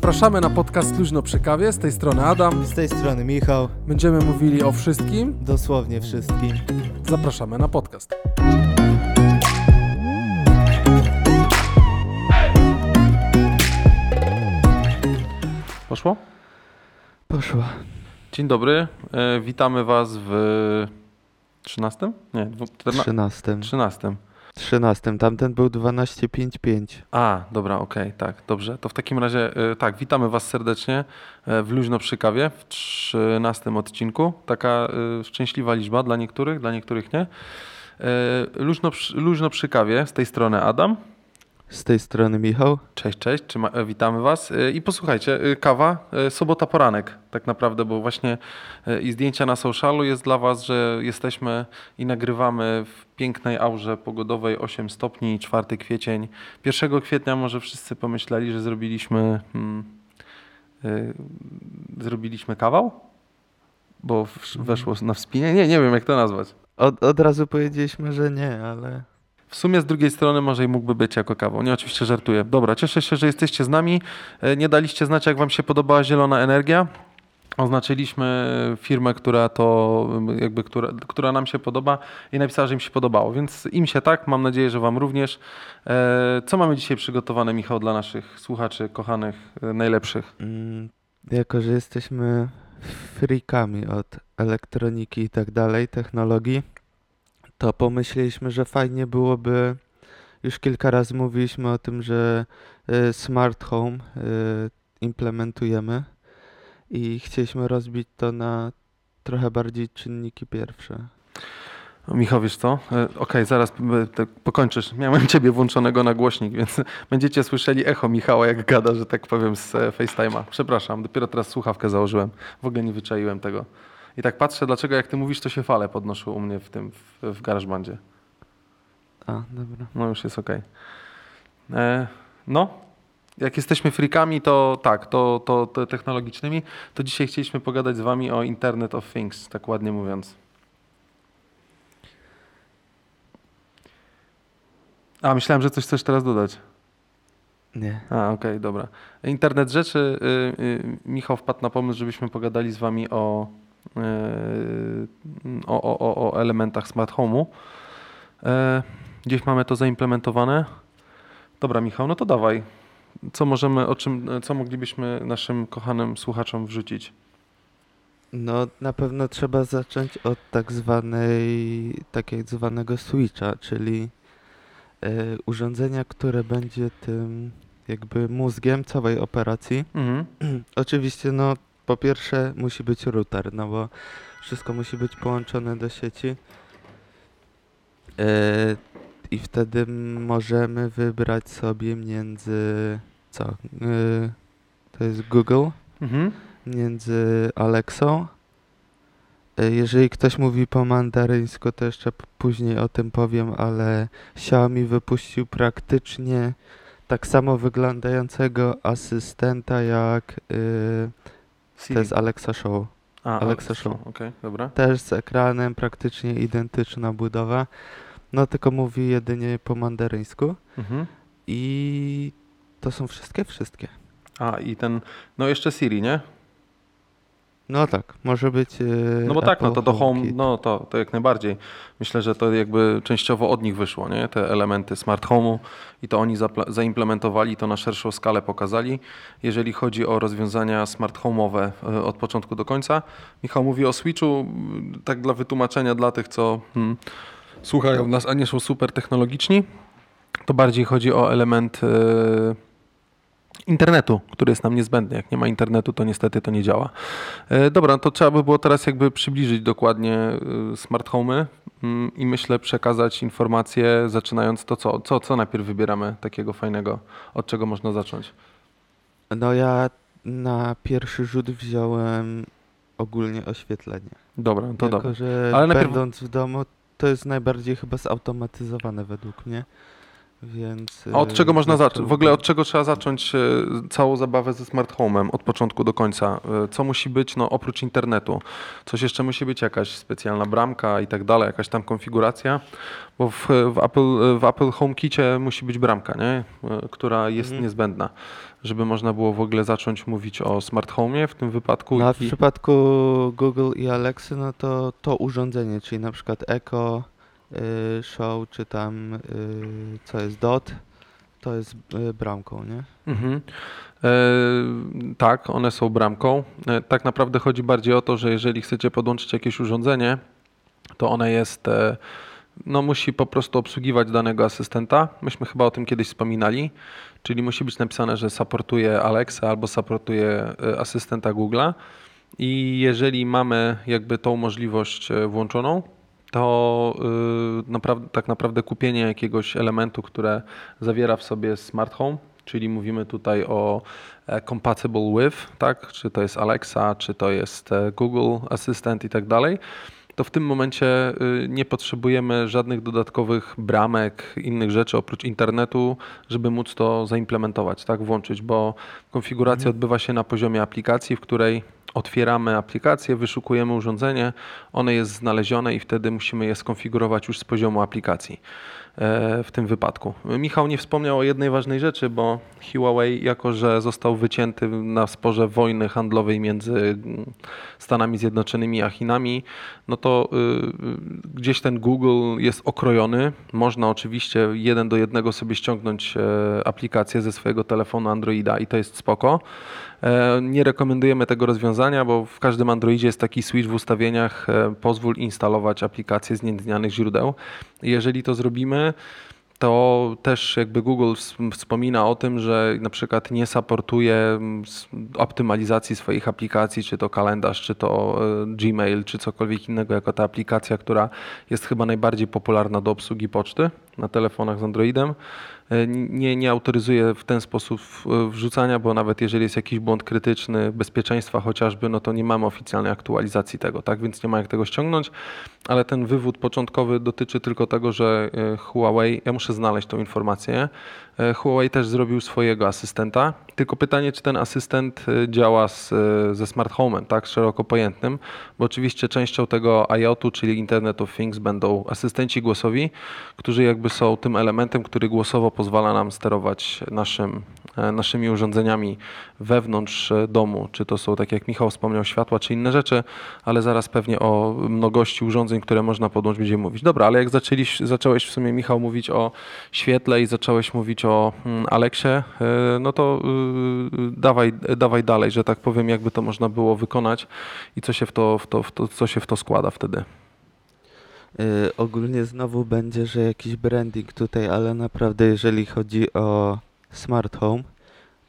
Zapraszamy na podcast Luźno przy kawie. Z tej strony Adam. Z tej strony Michał, Będziemy mówili o wszystkim. dosłownie wszystkim. Zapraszamy na podcast. Poszło? Poszło. Dzień dobry, e, witamy Was w 13? Nie, dwu- czterna- 13. 13. 13. Tamten był 12.55. A, dobra, okej, tak, dobrze. To w takim razie, e, tak, witamy Was serdecznie e, w Luźno przy kawie w 13 odcinku. Taka e, szczęśliwa liczba dla niektórych, dla niektórych nie. Luźno, luźno przy kawie, z tej strony Adam. Z tej strony Michał. Cześć, cześć, e, witamy Was. E, I posłuchajcie, e, kawa, sobota poranek, tak naprawdę, bo właśnie i zdjęcia na socialu jest dla Was, że jesteśmy i nagrywamy w pięknej aurze pogodowej 8 stopni, 4 kwiecień. 1 kwietnia może wszyscy pomyśleli, że zrobiliśmy, hmm, zrobiliśmy kawał, bo weszło na wspinie. Nie, nie wiem jak to nazwać. Od, od razu powiedzieliśmy, że nie, ale W sumie z drugiej strony może i mógłby być jako kawał. Nie, oczywiście żartuję. Dobra, cieszę się, że jesteście z nami. E, Nie daliście znać, jak wam się podobała Zielona Energia. Oznaczyliśmy firmę, która to jakby, która, która nam się podoba i napisała, że im się podobało, więc im się tak, mam nadzieję, że wam również. E, Co mamy dzisiaj przygotowane, Michał, dla naszych słuchaczy, kochanych, e, najlepszych? mm, jako, że jesteśmy freakami od elektroniki i tak dalej, technologii, to pomyśleliśmy, że fajnie byłoby, już kilka razy mówiliśmy o tym, że y, smart home y, implementujemy i chcieliśmy rozbić to na trochę bardziej czynniki pierwsze. Michał, wiesz co? E, Okej, zaraz e, tak pokończysz. Miałem ciebie włączonego na głośnik, więc będziecie słyszeli echo Michała, jak gada, że tak powiem, z e, FaceTime'a. Przepraszam, dopiero teraz słuchawkę założyłem. W ogóle nie wyczaiłem tego. I tak patrzę, dlaczego jak ty mówisz, to się fale podnoszą u mnie w tym, w, w GarageBandzie. A, dobra. No już jest okej. E, No, jak jesteśmy freakami, to tak, to, to, to technologicznymi, to dzisiaj chcieliśmy pogadać z wami o Internet of Things, tak ładnie mówiąc. A, myślałem, że coś chcesz teraz dodać. Nie. A, okej, dobra. Internet rzeczy. Y, y, Michał wpadł na pomysł, żebyśmy pogadali z wami o, o, o, o, o elementach smart home'u. E, Gdzieś mamy to zaimplementowane. Dobra, Michał, no to dawaj. Co możemy, o czym, co moglibyśmy naszym kochanym słuchaczom wrzucić? No, na pewno trzeba zacząć od tak zwanej, tak jak zwanego switcha, czyli e, urządzenia, które będzie tym jakby mózgiem całej operacji. Mhm. Oczywiście, no, po pierwsze musi być router, no bo wszystko musi być połączone do sieci. E, I wtedy możemy wybrać sobie między, co, e, to jest Google, Mhm. między Alexą. E, Jeżeli ktoś mówi po mandaryńsku, to jeszcze później o tym powiem, ale Xiaomi wypuścił praktycznie tak samo wyglądającego asystenta jak y, to Siri. jest Alexa Show. A, Alexa Show. Okej, dobra. Też z ekranem, praktycznie identyczna budowa. No tylko mówi jedynie po mandaryńsku. Mhm. I to są wszystkie, wszystkie. A, i ten, no jeszcze Siri, nie? No tak, może być. y, No bo tak, no Apple to do Home, HomeKit. no to, to jak najbardziej. Myślę, że to jakby częściowo od nich wyszło, nie? Te elementy smart home'u i to oni zaimplementowali, to na szerszą skalę pokazali. Jeżeli chodzi o rozwiązania smart home'owe e, od początku do końca, Michał mówi o Switchu, m, tak dla wytłumaczenia dla tych, co hmm, słuchają nas, a nie są super technologiczni, to bardziej chodzi o element e, internetu, który jest nam niezbędny. Jak nie ma internetu, to niestety to nie działa. E, Dobra, to trzeba by było teraz jakby przybliżyć dokładnie e, smart home'y mm, i myślę przekazać informacje, zaczynając to co? Co, co najpierw wybieramy takiego fajnego? Od czego można zacząć? No ja na pierwszy rzut wziąłem ogólnie oświetlenie. Dobra, to jako, dobra. że Ale najpierw- będąc w domu, to jest najbardziej chyba zautomatyzowane według mnie. Więc. A od y, czego można bez zacząć? W ogóle od czego trzeba zacząć e, całą zabawę ze smart home'em od początku do końca? E, Co musi być, no oprócz internetu? Coś jeszcze musi być, jakaś specjalna bramka i tak dalej, jakaś tam konfiguracja? Bo w, w, Apple, w Apple HomeKicie musi być bramka, nie? Która jest Mhm. niezbędna, żeby można było w ogóle zacząć mówić o smart home'ie w tym wypadku. No, a w i- przypadku Google i Alexy, no to to urządzenie, czyli na przykład Echo y, Show, czy tam y, co jest Dot, to jest y, bramką, nie? Mhm. E, tak, one są bramką. E, tak naprawdę chodzi bardziej o to, że jeżeli chcecie podłączyć jakieś urządzenie, to one jest, e, no musi po prostu obsługiwać danego asystenta. Myśmy chyba o tym kiedyś wspominali, czyli musi być napisane, że supportuje Alexa albo supportuje e, asystenta Google'a. I jeżeli mamy jakby tą możliwość włączoną, to y, naprawdę, tak naprawdę kupienie jakiegoś elementu, które zawiera w sobie smart home, czyli mówimy tutaj o e, compatible with, tak? czy to jest Alexa, czy to jest e, Google Assistant i tak dalej, to w tym momencie y, nie potrzebujemy żadnych dodatkowych bramek, innych rzeczy oprócz internetu, żeby móc to zaimplementować, tak, włączyć, bo konfiguracja odbywa się na poziomie aplikacji, w której otwieramy aplikację, wyszukujemy urządzenie, one jest znalezione i wtedy musimy je skonfigurować już z poziomu aplikacji w tym wypadku. Michał nie wspomniał o jednej ważnej rzeczy, bo Huawei, jako że został wycięty na sporze wojny handlowej między mm, Stanami Zjednoczonymi a Chinami, no to y, y, gdzieś ten Google jest okrojony. Można oczywiście jeden do jednego sobie ściągnąć e, aplikację ze swojego telefonu Androida i to jest spoko. E, Nie rekomendujemy tego rozwiązania, bo w każdym Androidzie jest taki switch w ustawieniach, e, pozwól instalować aplikacje z nieznanych źródeł. Jeżeli to zrobimy, to też jakby Google ws- wspomina o tym, że na przykład nie supportuje mm, optymalizacji swoich aplikacji, czy to kalendarz, czy to e, Gmail, czy cokolwiek innego, jako ta aplikacja, która jest chyba najbardziej popularna do obsługi poczty na telefonach z Androidem. E, Nie, nie autoryzuje w ten sposób e, wrzucania, bo nawet jeżeli jest jakiś błąd krytyczny bezpieczeństwa chociażby, no to nie mamy oficjalnej aktualizacji tego, tak? Więc nie ma jak tego ściągnąć, ale ten wywód początkowy dotyczy tylko tego, że e, Huawei, ja muszę znaleźć tą informację, Huawei też zrobił swojego asystenta, tylko pytanie, czy ten asystent e, działa z, e, ze smart home'em, tak, szeroko pojętym, bo oczywiście częścią tego IoT-u, czyli Internet of Things będą asystenci głosowi, którzy jakby są tym elementem, który głosowo pozwala nam sterować naszym, e, naszymi urządzeniami wewnątrz e, domu, czy to są, tak jak Michał wspomniał, światła, czy inne rzeczy, ale zaraz pewnie o mnogości urządzeń, które można podłączyć, będziemy mówić. Dobra, ale jak zaczęliś, zacząłeś w sumie, Michał, mówić o świetle i zacząłeś mówić o mm, Aleksie, e, no to y, dawaj, dawaj dalej, że tak powiem, jakby to można było wykonać i co się w to, w to, w to, co się w to składa wtedy. Y, ogólnie znowu będzie, że jakiś branding tutaj, ale naprawdę jeżeli chodzi o smart home,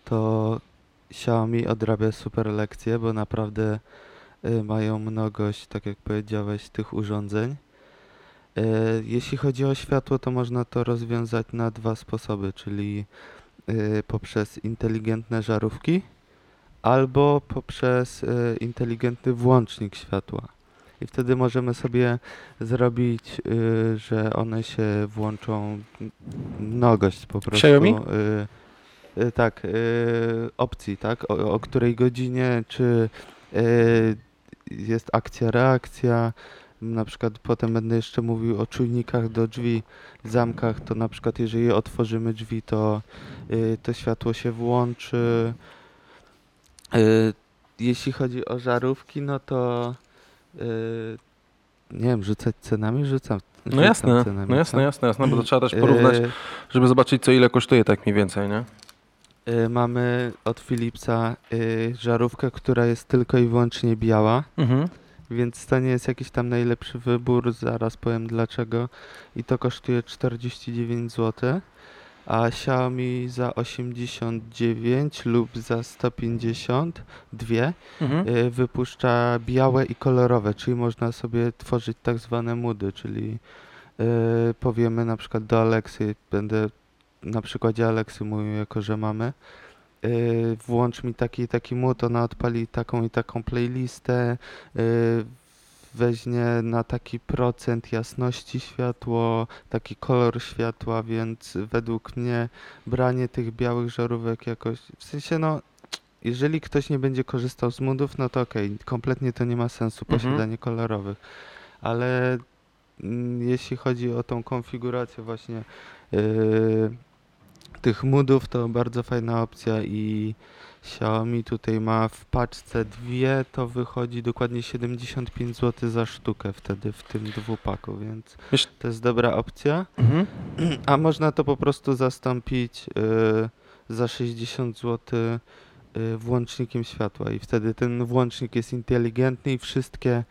to Xiaomi odrabia super lekcje, bo naprawdę y, mają mnogość, tak jak powiedziałeś, tych urządzeń. Y, jeśli chodzi o światło, to można to rozwiązać na dwa sposoby, czyli y, poprzez inteligentne żarówki albo poprzez y, inteligentny włącznik światła. I wtedy możemy sobie zrobić, że one się włączą mnogość po prostu. Xiaomi? Tak, opcji, tak? O, o której godzinie, czy jest akcja, reakcja. Na przykład potem będę jeszcze mówił o czujnikach do drzwi, zamkach, to na przykład jeżeli otworzymy drzwi, to y, to światło się włączy. Y, jeśli chodzi o żarówki, no to y, nie wiem, rzucać cenami? Rzucam. No jasne, cenami, no jasne, co? jasne, jasne, bo to trzeba też porównać, Y, żeby zobaczyć, co ile kosztuje tak mniej więcej, nie? y, mamy od Philipsa y, żarówkę, która jest tylko i wyłącznie biała, Mhm. Więc to nie jest jakiś tam najlepszy wybór, zaraz powiem dlaczego. I to kosztuje 49 zł, a Xiaomi za 89 lub za 150 dwie Mhm. y, wypuszcza białe i kolorowe, czyli można sobie tworzyć tak zwane moody, czyli y, powiemy na przykład do Aleksy, będę na przykładzie Aleksy mówił, jako że mamy, y, włącz mi taki i taki mood, ona odpali taką i taką playlistę, y, weźmie na taki procent jasności światło, taki kolor światła, więc według mnie branie tych białych żarówek jakoś, w sensie no, jeżeli ktoś nie będzie korzystał z modów, no to okej, kompletnie to nie ma sensu Mhm. posiadanie kolorowych, ale mm, jeśli chodzi o tą konfigurację właśnie yy, tych moodów, to bardzo fajna opcja i Xiaomi tutaj ma w paczce dwie, to wychodzi dokładnie 75 zł za sztukę wtedy w tym dwupaku, więc to jest dobra opcja. Mhm. A można to po prostu zastąpić y, za 60 zł y, włącznikiem światła i wtedy ten włącznik jest inteligentny i wszystkie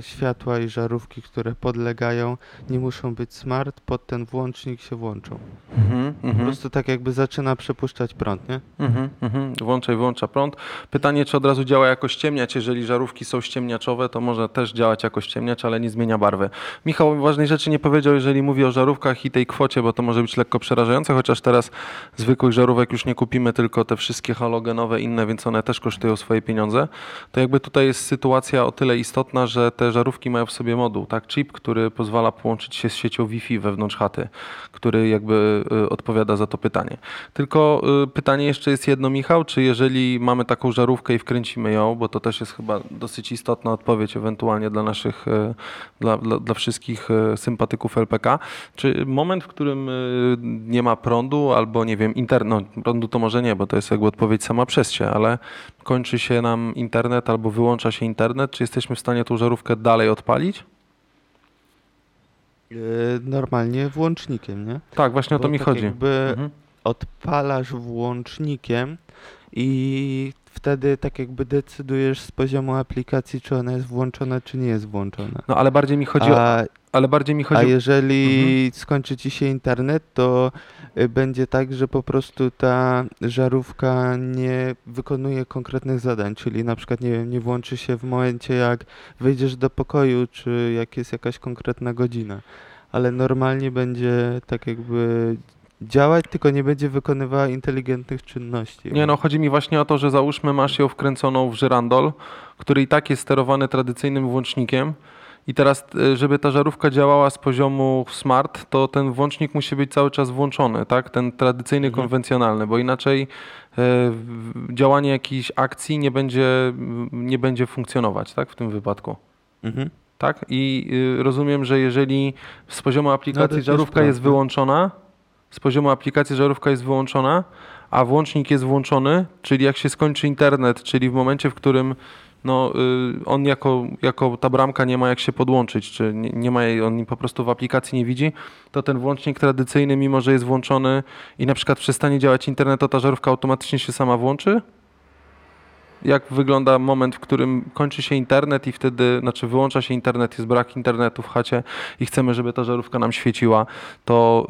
światła i żarówki, które podlegają, nie muszą być smart, pod ten włącznik się włączą. Mhm. Po Mhm. prostu tak jakby zaczyna przepuszczać prąd, nie? Mhm, mhm. Włącza i wyłącza prąd. Pytanie, czy od razu działa jako ściemniacz. Jeżeli żarówki są ściemniaczowe, to może też działać jako ściemniacz, ale nie zmienia barwy. Michał ważnej rzeczy nie powiedział, jeżeli mówi o żarówkach i tej kwocie, bo to może być lekko przerażające, chociaż teraz zwykłych żarówek już nie kupimy, tylko te wszystkie halogenowe inne, więc one też kosztują swoje pieniądze. To jakby tutaj jest sytuacja o tyle istotna, że te żarówki mają w sobie moduł, tak, chip, który pozwala połączyć się z siecią Wi-Fi wewnątrz chaty, który jakby y, odpowiada za to pytanie. Tylko y, pytanie jeszcze jest jedno, Michał, czy jeżeli mamy taką żarówkę i wkręcimy ją, bo to też jest chyba dosyć istotna odpowiedź ewentualnie dla naszych, y, dla, dla, dla wszystkich sympatyków LPK, czy moment, w którym nie ma prądu albo nie wiem, internet, no prądu to może nie, bo to jest jakby odpowiedź sama przez się, ale kończy się nam internet albo wyłącza się internet, czy jesteśmy w stanie tą żarówkę dalej odpalić? Y, normalnie włącznikiem, nie? Tak, właśnie o to mi tak chodzi. Jakby Mhm. odpalasz włącznikiem i wtedy tak jakby decydujesz z poziomu aplikacji, czy ona jest włączona, czy nie jest włączona. No ale bardziej mi chodzi o, A, ale bardziej mi a chodzi o, jeżeli Mhm. skończy ci się internet, to będzie tak, że po prostu ta żarówka nie wykonuje konkretnych zadań, czyli na przykład, nie wiem, nie włączy się w momencie, jak wyjdziesz do pokoju, czy jak jest jakaś konkretna godzina, ale normalnie będzie tak jakby działać, tylko nie będzie wykonywała inteligentnych czynności. Nie no, chodzi mi właśnie o to, że załóżmy masz ją wkręconą w żyrandol, który i tak jest sterowany tradycyjnym włącznikiem i teraz, e, żeby ta żarówka działała z poziomu smart, to ten włącznik musi być cały czas włączony, tak? Ten tradycyjny, Mhm. konwencjonalny, bo inaczej e, działanie jakiejś akcji nie będzie, nie będzie funkcjonować, tak? W tym wypadku. Mhm. Tak? I y, rozumiem, że jeżeli z poziomu No aplikacji też żarówka jest prawda. wyłączona, z poziomu aplikacji żarówka jest wyłączona, a włącznik jest włączony, czyli jak się skończy internet, czyli w momencie, w którym no, y, on jako, jako ta bramka nie ma jak się podłączyć, czy nie, nie ma jej, on po prostu w aplikacji nie widzi, to ten włącznik tradycyjny, mimo że jest włączony i na przykład przestanie działać internet, to ta żarówka automatycznie się sama włączy? Jak wygląda moment, w którym kończy się internet i wtedy, znaczy wyłącza się internet, jest brak internetu w chacie i chcemy, żeby ta żarówka nam świeciła, to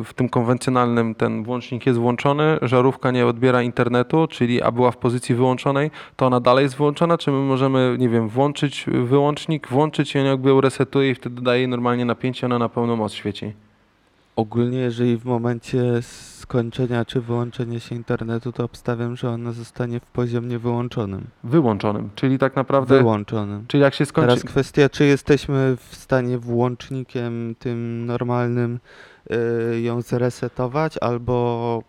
y, w tym konwencjonalnym ten włącznik jest włączony, żarówka nie odbiera internetu, czyli a była w pozycji wyłączonej, to ona dalej jest wyłączona, czy my możemy, nie wiem, włączyć wyłącznik, włączyć i on jakby ją resetuje i wtedy daje normalnie napięcie, ona na pełną moc świeci. Ogólnie, jeżeli w momencie skończenia czy wyłączenia się internetu, to obstawiam, że ona zostanie w poziomie wyłączonym. Wyłączonym, czyli tak naprawdę, Wyłączonym. czyli jak się skończy... Teraz kwestia, czy jesteśmy w stanie włącznikiem tym normalnym y, ją zresetować, albo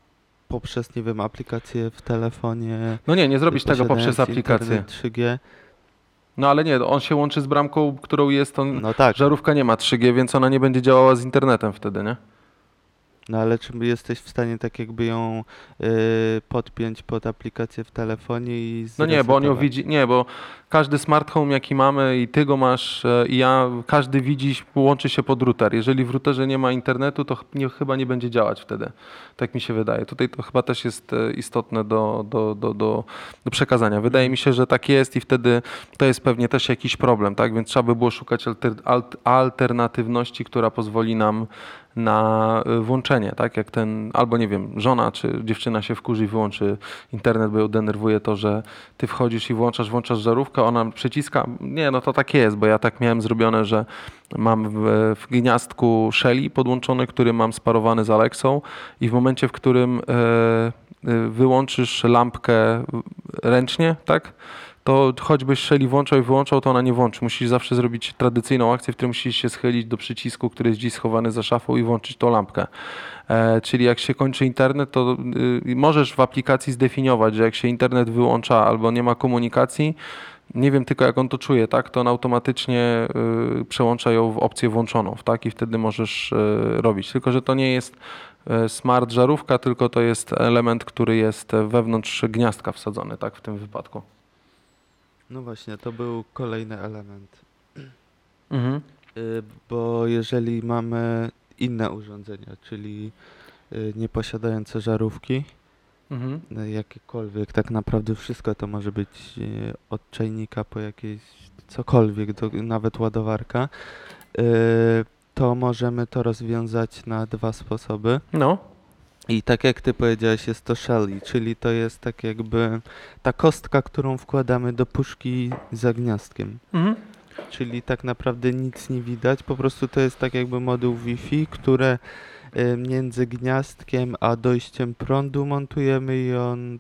poprzez, nie wiem, aplikację w telefonie. No nie, nie zrobisz tego poprzez aplikację. internet 3G. No ale nie, on się łączy z bramką, którą jest on. No tak, Żarówka nie ma 3G, więc ona nie będzie działała z internetem wtedy, nie? No ale czy jesteś w stanie tak jakby ją y, podpiąć pod aplikację w telefonie i No nie, bo on ją widzi. Nie, bo każdy smart home, jaki mamy, i ty go masz, e, i ja, każdy widzi, łączy się pod router. Jeżeli w routerze nie ma internetu, to nie, chyba nie będzie działać wtedy. Tak mi się wydaje. Tutaj to chyba też jest e, istotne do, do, do, do, do przekazania. Wydaje mi się, że tak jest i wtedy to jest pewnie też jakiś problem, tak? Więc trzeba by było szukać alter, alt, alternatywności, która pozwoli nam na y, włączenie, tak? Jak ten, albo nie wiem, żona czy dziewczyna się wkurzy i wyłączy internet, bo ją denerwuje to, że ty wchodzisz i włączasz, włączasz żarówkę, ona przyciska. Nie, no to tak jest, bo ja tak miałem zrobione, że mam w, w gniazdku Shelly podłączony, który mam sparowany z Alexą i w momencie, w którym e, e, wyłączysz lampkę ręcznie, tak? To choćbyś Shelly włączał i wyłączał, to ona nie włączy. Musisz zawsze zrobić tradycyjną akcję, w której musisz się schylić do przycisku, który jest gdzieś schowany za szafą i włączyć tą lampkę. E, czyli jak się kończy internet, to y, możesz w aplikacji zdefiniować, że jak się internet wyłącza albo nie ma komunikacji, nie wiem tylko jak on to czuje, tak, to on automatycznie y, przełącza ją w opcję włączoną, tak, i wtedy możesz y, robić. Tylko, że to nie jest y, smart żarówka, tylko to jest element, który jest wewnątrz gniazdka wsadzony, tak, w tym wypadku. No właśnie, to był kolejny element. Mhm. Y, Bo jeżeli mamy inne urządzenia, czyli y, nieposiadające żarówki, Mhm. y, jakiekolwiek, tak naprawdę wszystko to może być y, od czajnika po jakieś cokolwiek, do, nawet ładowarka, y, to możemy to rozwiązać na dwa sposoby. No, I tak jak ty powiedziałeś, jest to Shelly, czyli to jest tak jakby ta kostka, którą wkładamy do puszki za gniazdkiem. mhm. Czyli tak naprawdę nic nie widać, po prostu to jest tak jakby moduł Wi-Fi, które y, między gniazdkiem a dojściem prądu montujemy i on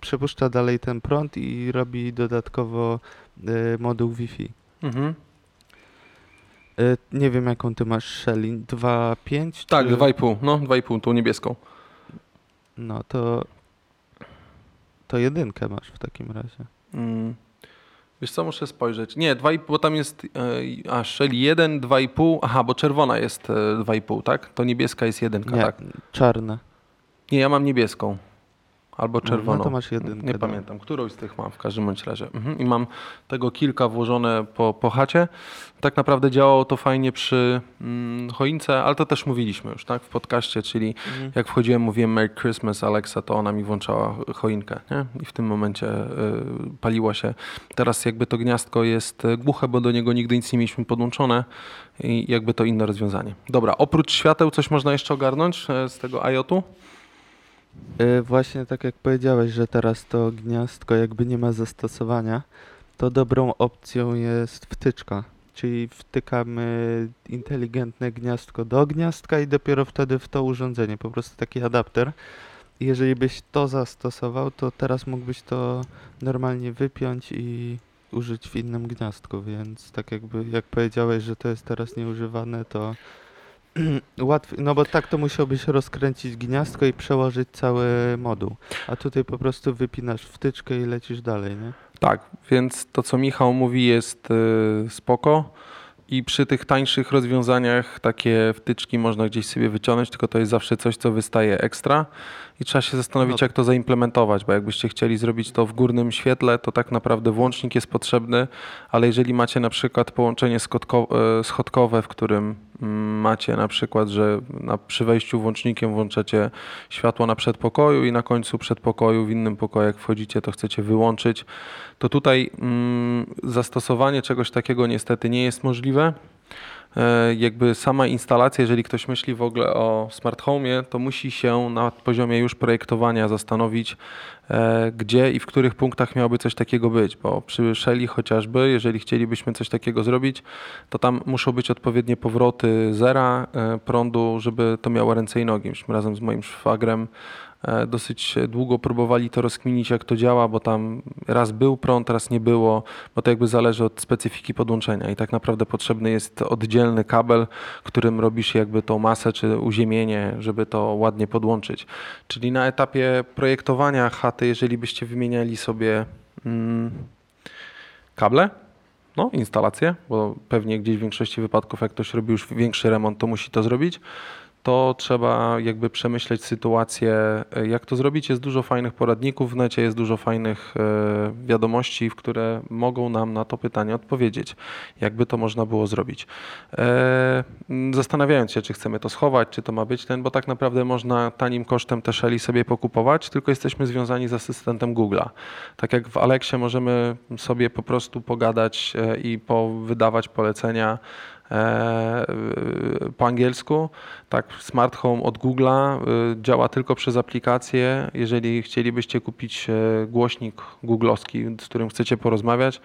przepuszcza dalej ten prąd i robi dodatkowo y, moduł Wi-Fi. Mhm. Y, Nie wiem jaką ty masz Shelly, 2.5? Tak, czy... 2,5, no 2,5, tą niebieską. No to to jedynkę masz w takim razie. Mm. Wiesz co, muszę spojrzeć. Nie, 2,5, bo tam jest, e, a Shelly 1, 2,5, aha, bo czerwona jest e, 2,5, tak? To niebieska jest jedynka, Nie, tak? czarne. Nie, ja mam niebieską. Albo czerwoną. No to masz jedynkę. Nie dobra. pamiętam, którąś z tych mam w każdym bądź razie. Mhm. I mam tego kilka włożone po, po chacie. Tak naprawdę działało to fajnie przy mm, choince, ale to też mówiliśmy już, tak? W podcaście, czyli Mhm. jak wchodziłem, mówiłem Merry Christmas Alexa, to ona mi włączała choinkę, nie? I w tym momencie y, paliła się. Teraz jakby to gniazdko jest y, głuche, bo do niego nigdy nic nie mieliśmy podłączone i jakby to inne rozwiązanie. Dobra, oprócz świateł coś można jeszcze ogarnąć e, z tego IoT-u? Y, Właśnie tak jak powiedziałeś, że teraz to gniazdko jakby nie ma zastosowania, to dobrą opcją jest wtyczka. Czyli wtykamy inteligentne gniazdko do gniazdka i dopiero wtedy w to urządzenie, po prostu taki adapter. Jeżeli byś to zastosował, to teraz mógłbyś to normalnie wypiąć i użyć w innym gniazdku, więc tak jakby jak powiedziałeś, że to jest teraz nieużywane, to łatwiej, no bo tak to musiałbyś rozkręcić gniazdko i przełożyć cały moduł, a tutaj po prostu wypinasz wtyczkę i lecisz dalej, nie? Tak, więc to co Michał mówi jest y, spoko i przy tych tańszych rozwiązaniach takie wtyczki można gdzieś sobie wyciągnąć, tylko to jest zawsze coś, co wystaje ekstra i trzeba się zastanowić, No. jak to zaimplementować, bo jakbyście chcieli zrobić to w górnym świetle, to tak naprawdę włącznik jest potrzebny, ale jeżeli macie na przykład połączenie e, schodkowe, w którym macie na przykład, że na, przy wejściu włącznikiem włączacie światło na przedpokoju i na końcu przedpokoju w innym pokoju, jak wchodzicie, to chcecie wyłączyć, to tutaj mm, zastosowanie czegoś takiego niestety nie jest możliwe. E, Jakby sama instalacja, jeżeli ktoś myśli w ogóle o smart home, to musi się na poziomie już projektowania zastanowić, e, gdzie i w których punktach miałoby coś takiego być, bo przy Shelly chociażby, jeżeli chcielibyśmy coś takiego zrobić, to tam muszą być odpowiednie powroty zera e, prądu, żeby to miało ręce i nogi. Myśmy razem z moim szwagrem dosyć długo próbowali to rozkminić, jak to działa, bo tam raz był prąd, raz nie było, bo to jakby zależy od specyfiki podłączenia i tak naprawdę potrzebny jest oddzielny kabel, którym robisz jakby tą masę czy uziemienie, żeby to ładnie podłączyć. Czyli na etapie projektowania chaty, jeżeli byście wymieniali sobie mm, kable, no, instalację, bo pewnie gdzieś w większości wypadków, jak ktoś robi już większy remont, to musi to zrobić, to trzeba jakby przemyśleć sytuację, e, jak to zrobić. Jest dużo fajnych poradników w necie, jest dużo fajnych e, wiadomości, w które mogą nam na to pytanie odpowiedzieć, jakby to można było zrobić. E, Zastanawiając się, czy chcemy to schować, czy to ma być ten, bo tak naprawdę można tanim kosztem te Shelly sobie pokupować, tylko jesteśmy związani z asystentem Google'a. Tak jak w Alexie możemy sobie po prostu pogadać i wydawać polecenia po angielsku. Tak, Smart Home od Google'a y, działa tylko przez aplikację. Jeżeli chcielibyście kupić e, głośnik googlowski, z którym chcecie porozmawiać,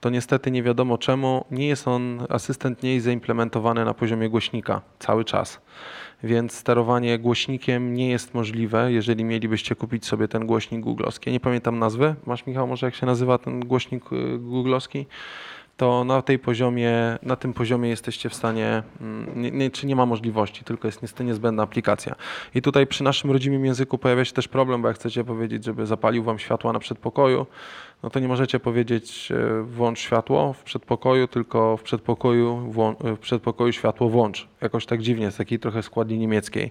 to niestety nie wiadomo czemu nie jest on, asystent nie jest zaimplementowany na poziomie głośnika cały czas. Więc sterowanie głośnikiem nie jest możliwe, jeżeli mielibyście kupić sobie ten głośnik googlowski. Ja nie pamiętam nazwy. Masz Michał, może jak się nazywa ten głośnik googlowski? To na tej poziomie, na tym poziomie jesteście w stanie, mm, nie, nie, czy nie ma możliwości, tylko jest niestety niezbędna aplikacja. I tutaj przy naszym rodzimym języku pojawia się też problem, bo jak chcecie powiedzieć, żeby zapalił wam światła na przedpokoju, no to nie możecie powiedzieć e, włącz światło w przedpokoju, tylko w przedpokoju, włą- w przedpokoju światło włącz. Jakoś tak dziwnie, z takiej trochę składni niemieckiej,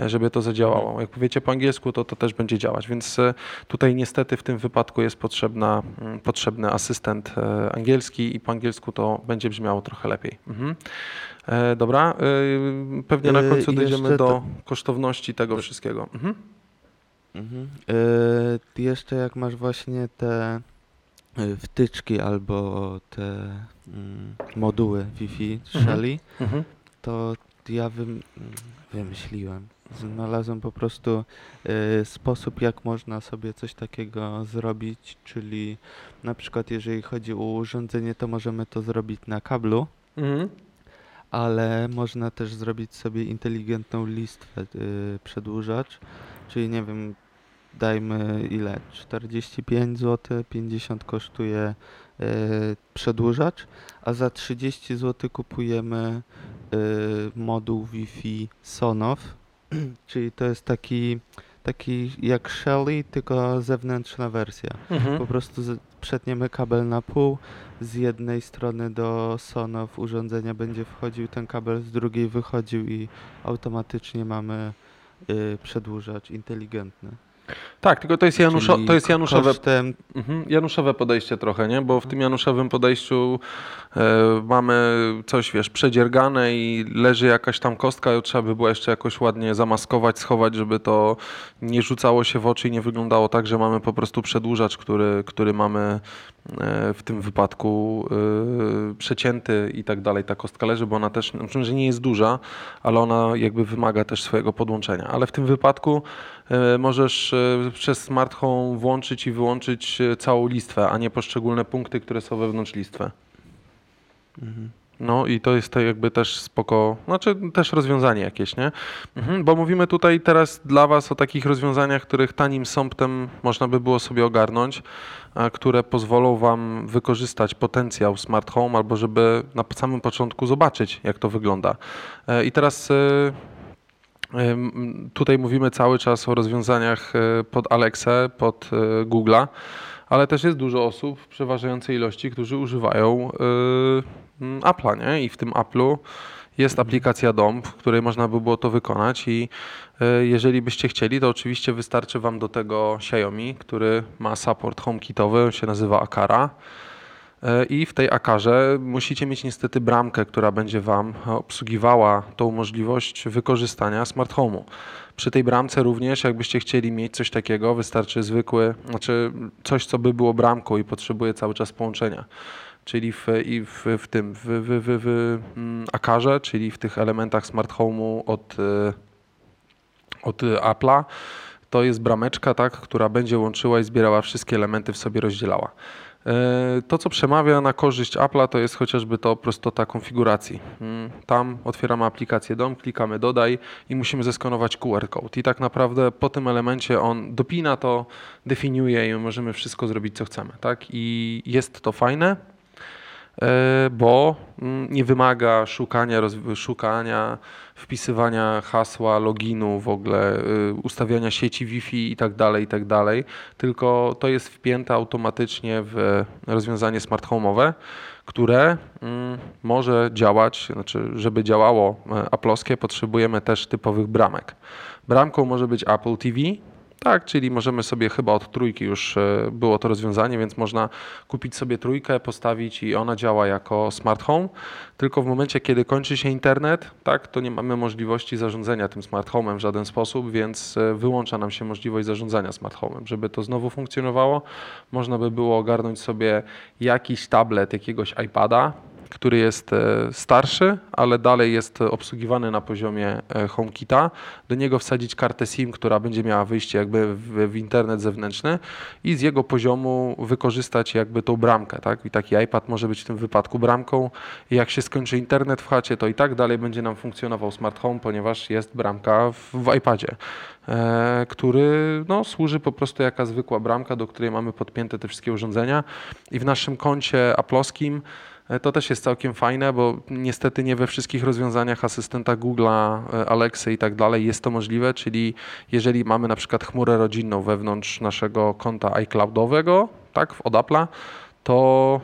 e, żeby to zadziałało. Jak powiecie po angielsku, to to też będzie działać, więc e, tutaj niestety w tym wypadku jest potrzebna, mm, potrzebny asystent e, angielski i po angielsku to będzie brzmiało trochę lepiej. Mhm. E, Dobra, e, pewnie na E, końcu dojdziemy do to- kosztowności tego wszystkiego. Mhm. Mhm. Y, jeszcze jak masz właśnie te y, wtyczki albo te mm, moduły Wi-Fi Mhm. Shelly, Mhm. to ja wym, wymyśliłem. Znalazłem po prostu y, sposób, jak można sobie coś takiego zrobić, czyli na przykład jeżeli chodzi o urządzenie, to możemy to zrobić na kablu, Mhm. ale można też zrobić sobie inteligentną listwę, y, przedłużacz, czyli nie wiem, dajmy ile, 45 zł, 50 kosztuje y, przedłużacz, a za 30 zł kupujemy y, moduł Wi-Fi Sonoff, czyli to jest taki, taki jak Shelly, tylko zewnętrzna wersja. Mhm. Po prostu z, przetniemy kabel na pół, z jednej strony do Sonoff urządzenia będzie wchodził ten kabel, z drugiej wychodził i automatycznie mamy y, przedłużacz inteligentny. Tak, tylko to jest, Januszo, to jest Januszowe Kosztem, Mhm, Januszowe podejście trochę, nie? Bo w tym Januszowym podejściu e, mamy coś, wiesz, przedziergane i leży jakaś tam kostka i trzeba by było jeszcze jakoś ładnie zamaskować, schować, żeby to nie rzucało się w oczy i nie wyglądało tak, że mamy po prostu przedłużacz, który, który mamy w tym wypadku e, przecięty i tak dalej. Ta kostka leży, bo ona też, znaczy, że nie jest duża, ale ona jakby wymaga też swojego podłączenia. Ale w tym wypadku e, możesz e, przez smart home włączyć i wyłączyć e, całą listwę, a nie poszczególne punkty, które są wewnątrz listwy. mhm. No i to jest to jakby też spoko, znaczy też rozwiązanie jakieś, nie? Mhm, bo mówimy tutaj teraz dla Was o takich rozwiązaniach, których tanim sąptem można by było sobie ogarnąć, a które pozwolą Wam wykorzystać potencjał smart home albo żeby na samym początku zobaczyć, jak to wygląda. E, I teraz e, tutaj mówimy cały czas o rozwiązaniach e, pod Alexę, pod Google'a, ale też jest dużo osób w przeważającej ilości, którzy używają Apple'a, nie? I w tym Apple'u jest aplikacja DOM, w której można by było to wykonać i e, jeżeli byście chcieli, to oczywiście wystarczy Wam do tego Xiaomi, który ma support HomeKitowy, się nazywa Akara. E, I w tej akarze musicie mieć niestety bramkę, która będzie Wam obsługiwała tą możliwość wykorzystania smart home'u. Przy tej bramce również, jakbyście chcieli mieć coś takiego, wystarczy zwykły, znaczy coś, co by było bramką i potrzebuje cały czas połączenia. Czyli w, i w, w tym, w, w, w, w mm, akarze, czyli w tych elementach smart home'u od, e, od Apple'a, to jest brameczka, tak, która będzie łączyła i zbierała wszystkie elementy w sobie rozdzielała. E, To, co przemawia na korzyść Apple'a, to jest chociażby to prostota konfiguracji. Mm, Tam otwieramy aplikację DOM, klikamy dodaj i musimy zeskonować QR code. I tak naprawdę po tym elemencie on dopina to, definiuje i możemy wszystko zrobić, co chcemy. Tak? I jest to fajne, e, bo mm, nie wymaga szukania, szukania, wpisywania hasła, loginu, w ogóle y, ustawiania sieci Wi-Fi i tak dalej, i tak tylko to jest wpięte automatycznie w rozwiązanie smart home'owe, które mm, może działać, znaczy żeby działało e, Apple'owskie, potrzebujemy też typowych bramek. Bramką może być Apple TV, tak, czyli możemy sobie chyba od trójki już e, było to rozwiązanie, więc można kupić sobie trójkę, postawić i ona działa jako smart home. Tylko w momencie, kiedy kończy się internet, tak, to nie mamy możliwości zarządzania tym smart home'em w żaden sposób, więc e, wyłącza nam się możliwość zarządzania smart home'em. Żeby to znowu funkcjonowało, można by było ogarnąć sobie jakiś tablet, jakiegoś iPada, który jest e, starszy, ale dalej jest obsługiwany na poziomie e, HomeKita. Do niego wsadzić kartę SIM, która będzie miała wyjście jakby w, w internet zewnętrzny i z jego poziomu wykorzystać jakby tą bramkę, tak? I taki iPad może być w tym wypadku bramką. I jak się skończy internet w chacie, to i tak dalej będzie nam funkcjonował smart home, ponieważ jest bramka w, w iPadzie, e, który no, służy po prostu jaka zwykła bramka, do której mamy podpięte te wszystkie urządzenia. I w naszym koncie aploskim to też jest całkiem fajne, bo niestety nie we wszystkich rozwiązaniach asystenta Google'a, e, Alexy i tak dalej jest to możliwe, czyli jeżeli mamy na przykład chmurę rodzinną wewnątrz naszego konta iCloudowego, tak, od Apple'a, to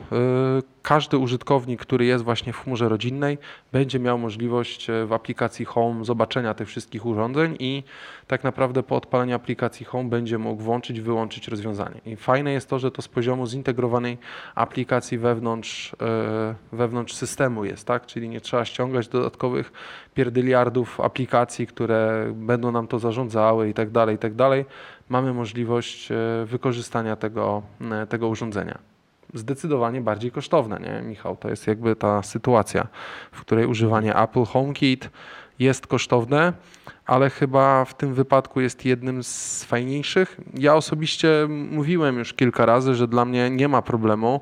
y, każdy użytkownik, który jest właśnie w chmurze rodzinnej, będzie miał możliwość e, w aplikacji Home zobaczenia tych wszystkich urządzeń i tak naprawdę po odpaleniu aplikacji Home będzie mógł włączyć, wyłączyć rozwiązanie. I fajne jest to, że to z poziomu zintegrowanej aplikacji wewnątrz, e, wewnątrz systemu jest, tak? Czyli nie trzeba ściągać dodatkowych pierdyliardów aplikacji, które będą nam to zarządzały i tak dalej, i tak dalej. Mamy możliwość e, wykorzystania tego, tego urządzenia zdecydowanie bardziej kosztowne, nie, Michał? To jest jakby ta sytuacja, w której używanie Apple HomeKit jest kosztowne, ale chyba w tym wypadku jest jednym z fajniejszych. Ja osobiście mówiłem już kilka razy, że dla mnie nie ma problemu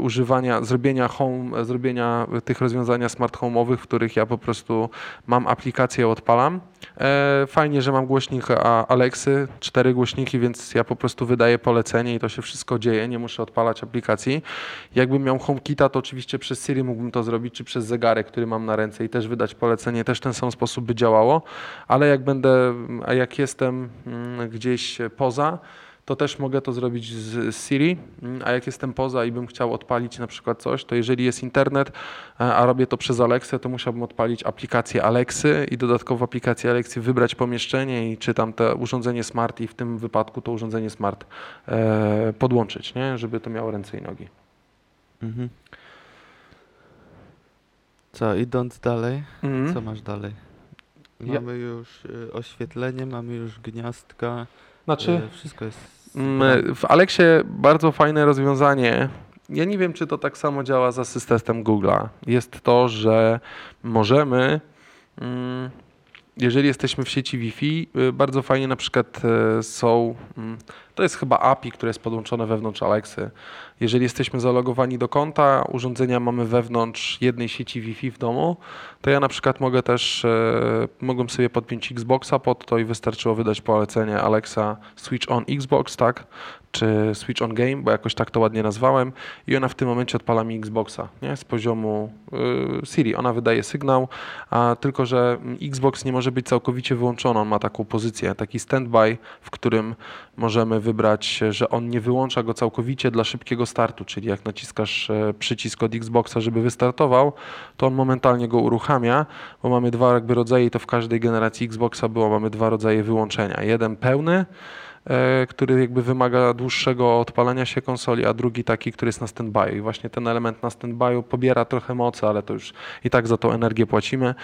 używania, zrobienia home, zrobienia tych rozwiązania smart home'owych, w których ja po prostu mam aplikację, odpalam. E, Fajnie, że mam głośnik Alexy, cztery głośniki, więc ja po prostu wydaję polecenie i to się wszystko dzieje, nie muszę odpalać aplikacji. Jakbym miał HomeKita, to oczywiście przez Siri mógłbym to zrobić, czy przez zegarek, który mam na ręce i też wydać polecenie, też ten sam sposób by działało, ale jak będę, a jak jestem mm, gdzieś poza, to też mogę to zrobić z z Siri, mm, a jak jestem poza i bym chciał odpalić na przykład coś, to jeżeli jest internet, e, a robię to przez Alexę, to musiałbym odpalić aplikację Alexy i dodatkowo w aplikacji Alexy wybrać pomieszczenie i czy tam to urządzenie smart i w tym wypadku to urządzenie smart e, podłączyć, nie? żeby to miało ręce i nogi. Mhm. Co, idąc dalej, Mhm. co masz dalej? Ja- Mamy już y, oświetlenie, mamy już gniazdka, Znaczy, y, wszystko jest... Mm, W Alexie bardzo fajne rozwiązanie. Ja nie wiem, czy to tak samo działa z asystentem Google'a. Jest to, że możemy, mm, jeżeli jesteśmy w sieci Wi-Fi, y, bardzo fajnie na przykład y, są, mm, to jest chyba API, które jest podłączone wewnątrz Alexy. Jeżeli jesteśmy zalogowani do konta, urządzenia mamy wewnątrz jednej sieci Wi-Fi w domu, to ja na przykład mogę też, e, mogłem sobie podpiąć Xboxa pod to i wystarczyło wydać polecenie Alexa Switch on Xbox, tak? Czy Switch on Game, bo jakoś tak to ładnie nazwałem i ona w tym momencie odpala mi Xboxa, nie? Z poziomu y, Siri. Ona wydaje sygnał, a tylko, że Xbox nie może być całkowicie wyłączony. On ma taką pozycję, taki standby, w którym możemy wybrać, że on nie wyłącza go całkowicie dla szybkiego startu, czyli jak naciskasz e, przycisk od Xboxa, żeby wystartował, to on momentalnie go uruchamia, bo mamy dwa jakby rodzaje i to w każdej generacji Xboxa było, mamy dwa rodzaje wyłączenia. Jeden pełny, e, który jakby wymaga dłuższego odpalania się konsoli, a drugi taki, który jest na standby. I właśnie ten element na standby pobiera trochę mocy, ale to już i tak za tą energię płacimy,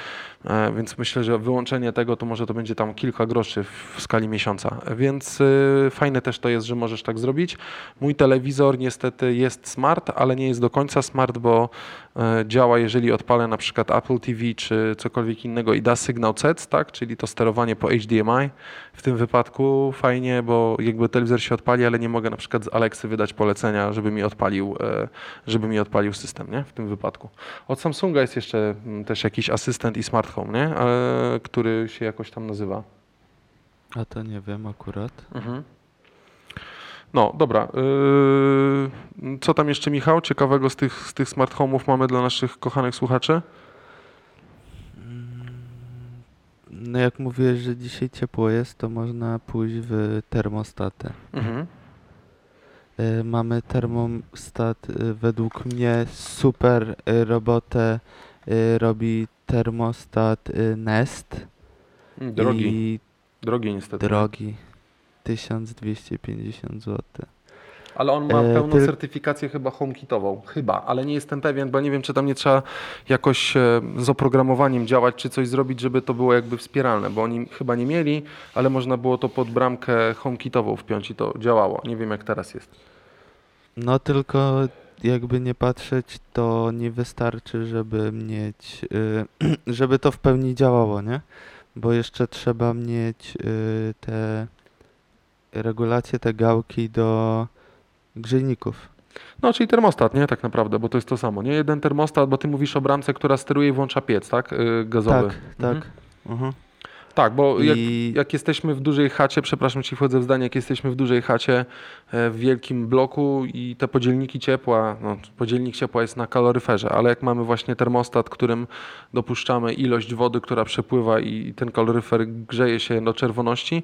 e, więc myślę, że wyłączenie tego to może to będzie tam kilka groszy w skali miesiąca. Więc y, fajne też to jest, że możesz tak zrobić. Mój telewizor niestety jest smart, ale nie jest do końca smart, bo e, działa, jeżeli odpalę na przykład Apple TV czy cokolwiek innego i da sygnał CEC, tak, czyli to sterowanie po HDMI. W tym wypadku fajnie, bo jakby telewizor się odpali, ale nie mogę na przykład z Alexy wydać polecenia, żeby mi odpalił, e, żeby mi odpalił system, nie? W tym wypadku. Od Samsunga jest jeszcze mm, też jakiś asystent i smart home, nie? E, który się jakoś tam nazywa. A to nie wiem akurat. Mhm. No, dobra. Yy, co tam jeszcze, Michał, ciekawego z tych, z tych smart home'ów mamy dla naszych kochanych słuchaczy? No jak mówiłeś, że dzisiaj ciepło jest, to można pójść w termostaty. Mhm. Y, Mamy termostat, y, według mnie super y, robotę robi termostat Nest Drogi, i drogi niestety. drogi 1250 zł. Ale on ma E, pełną tyl- certyfikację chyba HomeKitową. Chyba, ale nie jestem pewien, bo nie wiem, czy tam nie trzeba jakoś e, z oprogramowaniem działać, czy coś zrobić, żeby to było jakby wspieralne, bo oni chyba nie mieli, ale można było to pod bramkę HomeKitową wpiąć i to działało. Nie wiem, jak teraz jest. No tylko jakby nie patrzeć, to nie wystarczy, żeby mieć, y, żeby to w pełni działało, nie? Bo jeszcze trzeba mieć te regulacje, te gałki do grzejników. No, czyli termostat, nie? Tak naprawdę, bo to jest to samo, nie? Jeden termostat, bo ty mówisz o bramce, która steruje i włącza piec, tak? Yy, gazowy. Tak, Mhm. tak. Mhm. Tak, bo jak, I jak jesteśmy w dużej chacie, przepraszam ci wchodzę w zdanie, jak jesteśmy w dużej chacie e, w wielkim bloku i te podzielniki ciepła, no podzielnik ciepła jest na kaloryferze, ale jak mamy właśnie termostat, którym dopuszczamy ilość wody, która przepływa i ten kaloryfer grzeje się do czerwoności,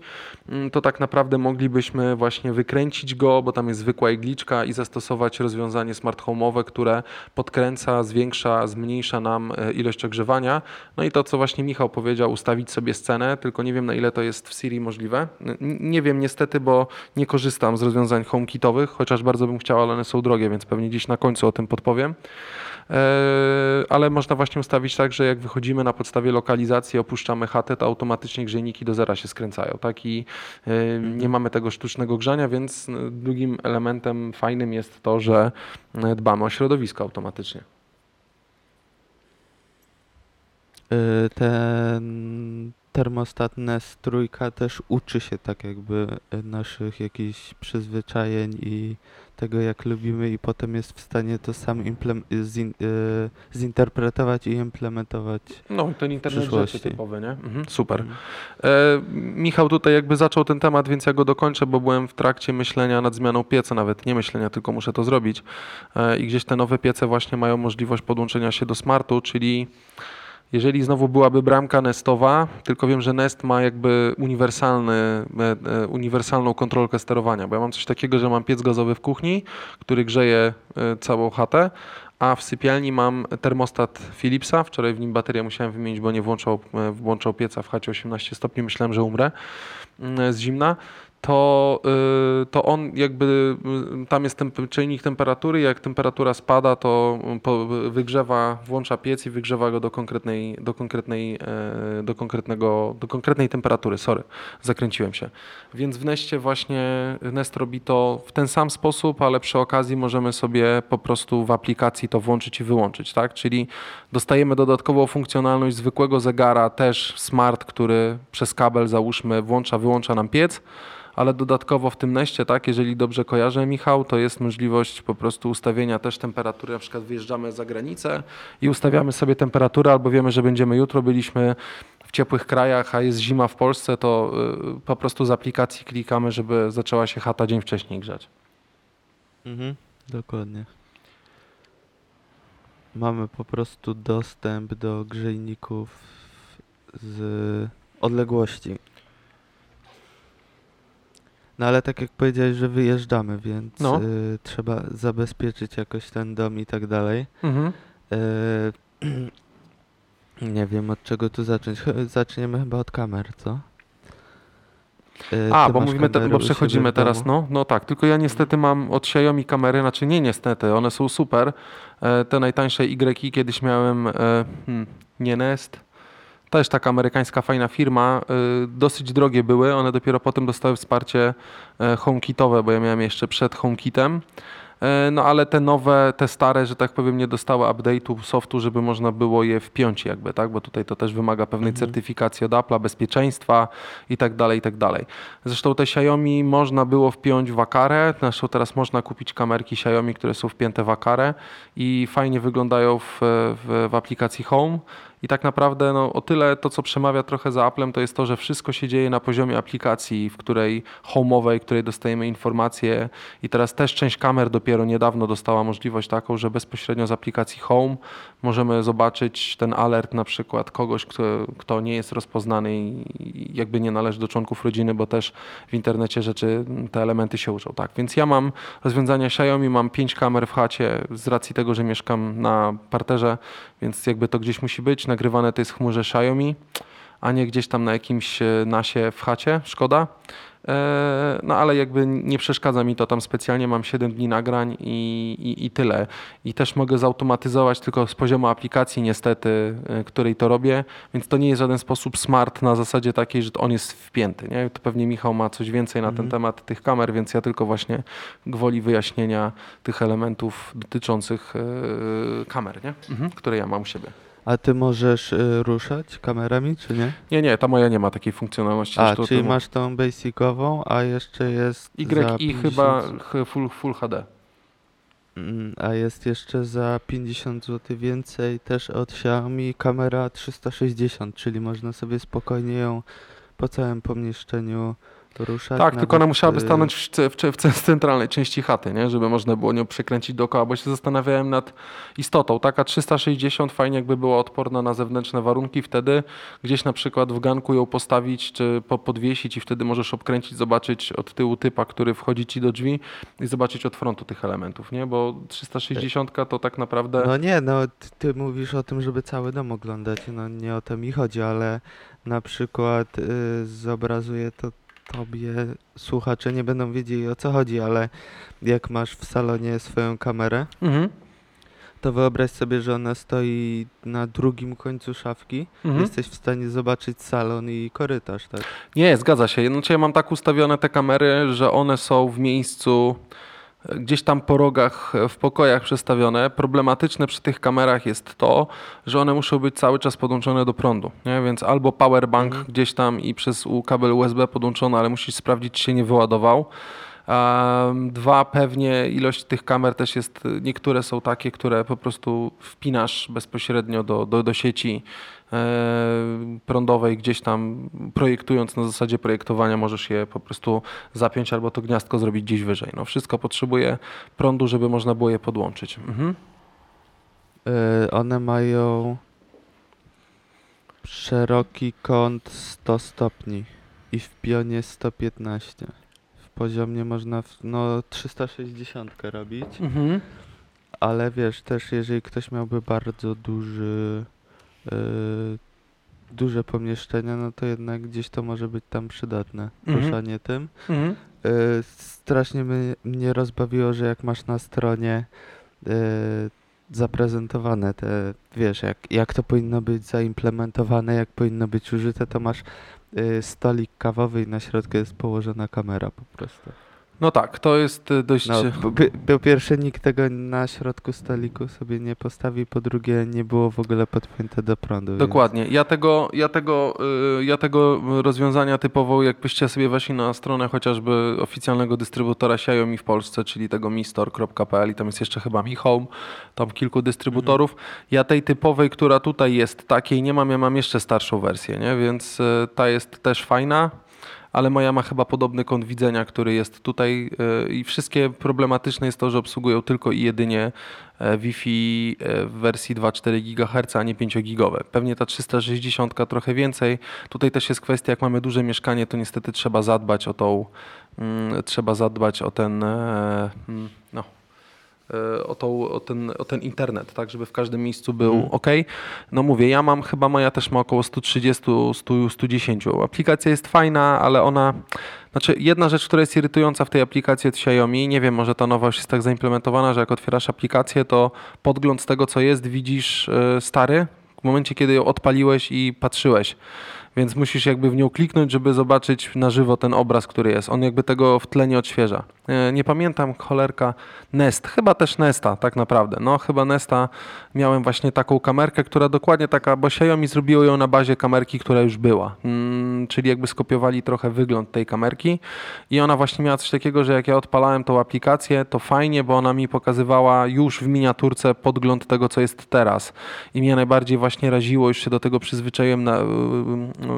mm, to tak naprawdę moglibyśmy właśnie wykręcić go, bo tam jest zwykła igliczka i zastosować rozwiązanie smart home'owe, które podkręca, zwiększa, zmniejsza nam e, ilość ogrzewania. No i to, co właśnie Michał powiedział, ustawić sobie scenę, tylko nie wiem na ile to jest w Siri możliwe. Nie wiem niestety, bo nie korzystam z rozwiązań HomeKitowych, chociaż bardzo bym chciał, ale one są drogie, więc pewnie gdzieś na końcu o tym podpowiem. Eee, Ale można właśnie ustawić tak, że jak wychodzimy na podstawie lokalizacji, opuszczamy chatę, to automatycznie grzejniki do zera się skręcają, tak? I e, nie mamy tego sztucznego grzania, więc e, drugim elementem fajnym jest to, że e, dbamy o środowisko automatycznie. ten termostat NES trójka też uczy się tak jakby y, naszych jakichś przyzwyczajeń i tego jak lubimy i potem jest w stanie to sam implem- zin- y, zinterpretować i implementować. No, ten internet przyszłości. rzeczy typowy, nie? Mhm, super. Mhm. E, Michał tutaj jakby zaczął ten temat, więc ja go dokończę, bo byłem w trakcie myślenia nad zmianą pieca, nawet nie myślenia, tylko muszę to zrobić. E, I gdzieś te nowe piece właśnie mają możliwość podłączenia się do smartu, czyli jeżeli znowu byłaby bramka nestowa, tylko wiem, że Nest ma jakby uniwersalny, e, e, uniwersalną kontrolkę sterowania, bo ja mam coś takiego, że mam piec gazowy w kuchni, który grzeje e, całą chatę, a w sypialni mam termostat Philipsa. Wczoraj w nim baterię musiałem wymienić, bo nie włączał, włączał pieca w chacie 18 stopni. Myślałem, że umrę mm, z zimna. To, y, to on jakby, y, tam jest temp- czynnik temperatury, jak temperatura spada, to wygrzewa, włącza piec i wygrzewa go do konkretnej, do konkretnej, e, do konkretnego, do konkretnej temperatury, sorry, zakręciłem się. Więc w Nestie właśnie Nest robi to w ten sam sposób, ale przy okazji możemy sobie po prostu w aplikacji to włączyć i wyłączyć, tak? Czyli dostajemy dodatkową funkcjonalność zwykłego zegara, też smart, który przez kabel załóżmy włącza, wyłącza nam piec, ale dodatkowo w tym Nestie, tak, jeżeli dobrze kojarzę Michał, to jest możliwość po prostu ustawienia też temperatury, na przykład wyjeżdżamy za granicę i ustawiamy sobie temperaturę, albo wiemy, że będziemy jutro, byliśmy w ciepłych krajach, a jest zima w Polsce, to y, po prostu z aplikacji klikamy, żeby zaczęła się chata dzień wcześniej grzać. Mhm, dokładnie. Mamy po prostu dostęp do grzejników z odległości. No ale tak jak powiedziałeś, że wyjeżdżamy, więc No. y, trzeba zabezpieczyć jakoś ten dom i tak dalej. Mhm. Y, nie wiem od czego tu zacząć. Zaczniemy chyba od kamer, co? Y, A, ty bo mówimy, te, bo przechodzimy teraz, no, no tak, tylko ja niestety mam od Xiaomi kamery, znaczy nie niestety, one są super, e, te najtańsze Y kiedyś miałem, e, hmm, nie Nest, też taka amerykańska fajna firma, e, dosyć drogie były, one dopiero potem dostały wsparcie e, HomeKitowe, bo ja miałem jeszcze przed HomeKitem, E, no ale te nowe, te stare, że tak powiem, nie dostały update'u softu, żeby można było je wpiąć jakby, tak, bo tutaj to też wymaga pewnej Mhm. certyfikacji od Apple'a, bezpieczeństwa i tak dalej, i tak dalej. Zresztą te Xiaomi można było wpiąć w Akarę, zresztą teraz można kupić kamerki Xiaomi, które są wpięte w Akarę i fajnie wyglądają w, w, w aplikacji Home. I tak naprawdę no, o tyle to, co przemawia trochę za Applem, to jest to, że wszystko się dzieje na poziomie aplikacji, w której home'owej, w której dostajemy informacje. I teraz też część kamer dopiero niedawno dostała możliwość taką, że bezpośrednio z aplikacji Home możemy zobaczyć ten alert na przykład kogoś, kto, kto nie jest rozpoznany i jakby nie należy do członków rodziny, bo też w internecie rzeczy, te elementy się uczą. Tak, więc ja mam rozwiązania Xiaomi, mam pięć kamer w chacie z racji tego, że mieszkam na parterze, więc jakby to gdzieś musi być. Nagrywane to jest w chmurze Xiaomi. A nie gdzieś tam na jakimś e, nasie w chacie, szkoda. E, No ale jakby nie przeszkadza mi to tam specjalnie, mam 7 dni nagrań i, i, i tyle. I też mogę zautomatyzować tylko z poziomu aplikacji niestety, e, której to robię, więc to nie jest w żaden sposób smart na zasadzie takiej, że on jest wpięty. Nie? To pewnie Michał ma coś więcej na ten Mhm. temat tych kamer, więc ja tylko właśnie gwoli wyjaśnienia tych elementów dotyczących kamer, nie? Mhm, które ja mam u siebie. A ty możesz y, ruszać kamerami, czy nie? Nie, nie, ta moja nie ma takiej funkcjonalności. A, czyli masz tą basicową, a jeszcze jest za Y i 50 chyba ch- full, full HD. Mm, A jest jeszcze za 50 zł więcej też od Xiaomi kamera 360, czyli można sobie spokojnie ją po całym pomieszczeniu Tak, tylko ona musiałaby y, stanąć w, w, w, centralnej części chaty, nie? żeby można było nią przekręcić dookoła, bo się zastanawiałem nad istotą. Taka 360 fajnie jakby była odporna na zewnętrzne warunki, wtedy gdzieś na przykład w ganku ją postawić czy po, podwiesić i wtedy możesz obkręcić, zobaczyć od tyłu typa, który wchodzi ci do drzwi i zobaczyć od frontu tych elementów, nie? bo 360 to tak naprawdę... No nie, no ty, ty mówisz o tym, żeby cały dom oglądać, no nie o to mi chodzi, ale na przykład y, zobrazuje to tobie, słuchacze nie będą wiedzieli o co chodzi, ale jak masz w salonie swoją kamerę, Mhm. to wyobraź sobie, że ona stoi na drugim końcu szafki, Mhm. jesteś w stanie zobaczyć salon i korytarz, tak? Nie, zgadza się. Znaczy ja mam tak ustawione te kamery, że one są w miejscu gdzieś tam po rogach e, w pokojach przestawione. Problematyczne przy tych kamerach jest to, że one muszą być cały czas podłączone do prądu, nie? więc albo powerbank Mhm. gdzieś tam i przez kabel USB podłączony, ale musisz sprawdzić, czy się nie wyładował. Dwa, pewnie ilość tych kamer też jest, niektóre są takie, które po prostu wpinasz bezpośrednio do, do, do sieci prądowej, gdzieś tam projektując na zasadzie projektowania możesz je po prostu zapiąć albo to gniazdko zrobić gdzieś wyżej. No wszystko potrzebuje prądu, żeby można było je podłączyć. Mhm. Y, one mają szeroki kąt 100 stopni i w pionie 115. W poziomie można w, no 360 robić, Mhm. ale wiesz, też jeżeli ktoś miałby bardzo duży duże pomieszczenia, no to jednak gdzieś to może być tam przydatne, Mhm. ruszanie tym. Mhm. Y, strasznie mnie, rozbawiło, że jak masz na stronie y, zaprezentowane te, wiesz, jak, jak to powinno być zaimplementowane, jak powinno być użyte, to masz y, stolik kawowy i na środku jest położona kamera po prostu. No tak, to jest y, dość... No, po, po pierwsze nikt tego na środku stoliku sobie nie postawi, po drugie nie było w ogóle podpięte do prądu. więc- Dokładnie. Ja tego, ja, tego, y, ja tego rozwiązania typowo, jakbyście sobie weszli na stronę chociażby oficjalnego dystrybutora Xiaomi w Polsce, czyli tego mistore.pl i tam jest jeszcze chyba Mi Home, tam kilku dystrybutorów. Ja tej typowej, która tutaj jest, takiej nie mam, ja mam jeszcze starszą wersję, nie? więc y, ta jest też fajna. Ale moja ma chyba podobny kąt widzenia, który jest tutaj y, i wszystkie problematyczne jest to, że obsługują tylko i jedynie e, Wi-Fi e, w wersji 2,4 GHz, a nie 5-gigowe. Pewnie ta 360 trochę więcej. Tutaj też jest kwestia, jak mamy duże mieszkanie, to niestety trzeba zadbać o tą, mm, trzeba zadbać o ten, e, mm, no, e, o, tą, o, ten, o ten internet, tak, żeby w każdym miejscu był Mhm. ok. No mówię, ja mam, chyba moja też ma około 130, 100, 110. Aplikacja jest fajna, ale ona, znaczy jedna rzecz, która jest irytująca w tej aplikacji od Xiaomi, nie wiem, może ta już jest tak zaimplementowana, że jak otwierasz aplikację, to podgląd z tego, co jest, widzisz e, stary, w momencie, kiedy ją odpaliłeś i patrzyłeś. Więc musisz jakby w nią kliknąć, żeby zobaczyć na żywo ten obraz, który jest. On jakby tego w tle nie odświeża. E, Nie pamiętam, cholerka, Nest, chyba też Nesta tak naprawdę. No chyba Nesta miałem właśnie taką kamerkę, która dokładnie taka, bo Xiaomi zrobiło ją na bazie kamerki, która już była. Mm, czyli jakby skopiowali trochę wygląd tej kamerki i ona właśnie miała coś takiego, że jak ja odpalałem tą aplikację, to fajnie, bo ona mi pokazywała już w miniaturce podgląd tego, co jest teraz. I mnie najbardziej właśnie raziło, już się do tego przyzwyczaiłem,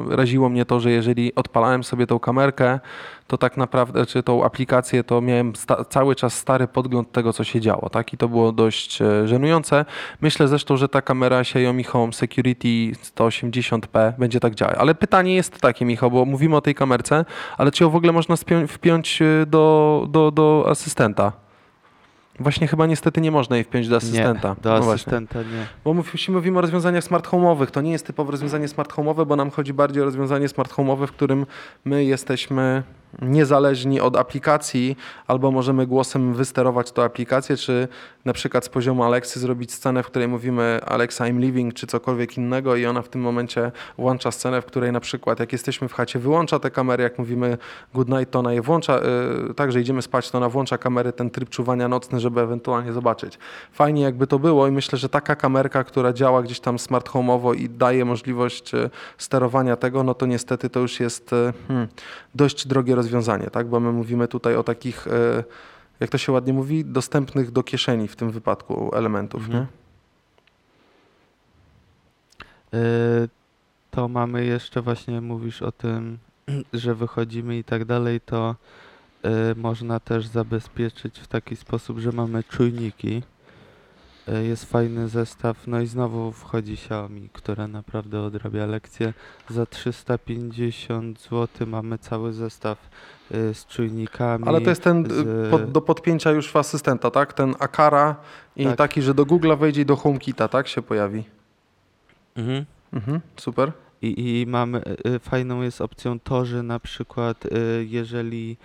raziło mnie to, że jeżeli odpalałem sobie tą kamerkę, to tak naprawdę, czy tą aplikację, to miałem cały czas stary podgląd tego, co się działo, tak? I to było dość e, żenujące. Myślę zresztą, że ta kamera Xiaomi Home Security 180p będzie tak działać. Ale pytanie jest takie, Michał, bo mówimy o tej kamerce, ale czy ją w ogóle można wpiąć e, do, do, do asystenta? Właśnie chyba niestety nie można jej wpiąć do asystenta. Nie, do No asystenta nie. Bo my jeśli mówimy o rozwiązaniach smart home'owych, to nie jest typowe rozwiązanie smart home'owe, bo nam chodzi bardziej o rozwiązanie smart home'owe, w którym my jesteśmy niezależni od aplikacji, albo możemy głosem wysterować tą aplikację, czy na przykład z poziomu Alexy zrobić scenę, w której mówimy Alexa I'm living, czy cokolwiek innego i ona w tym momencie włącza scenę, w której na przykład jak jesteśmy w chacie, wyłącza te kamery, jak mówimy good night, to ona je włącza, yy, idziemy spać, to ona włącza kamery, ten tryb czuwania nocny, żeby ewentualnie zobaczyć. Fajnie jakby to było i myślę, że taka kamerka, która działa gdzieś tam smart home'owo i daje możliwość e, sterowania tego, no to niestety to już jest e, hmm, dość drogie rozwiązanie, tak? Bo my mówimy tutaj o takich, e, jak to się ładnie mówi, dostępnych do kieszeni w tym wypadku elementów, Mhm. nie? To mamy jeszcze właśnie, mówisz o tym, że wychodzimy i tak dalej, to y, można też zabezpieczyć w taki sposób, że mamy czujniki. Y, Jest fajny zestaw, no i znowu wchodzi Xiaomi, która naprawdę odrabia lekcje. Za 350 zł mamy cały zestaw y, z czujnikami. Ale to jest ten z- e, pod, do podpięcia już w asystenta, tak? Ten Akara i Tak. taki, że do Google'a wejdzie i do HomeKita, tak? Się pojawi. Mhm. Mhm, super. I, I mamy, fajną jest opcją to, że na przykład jeżeli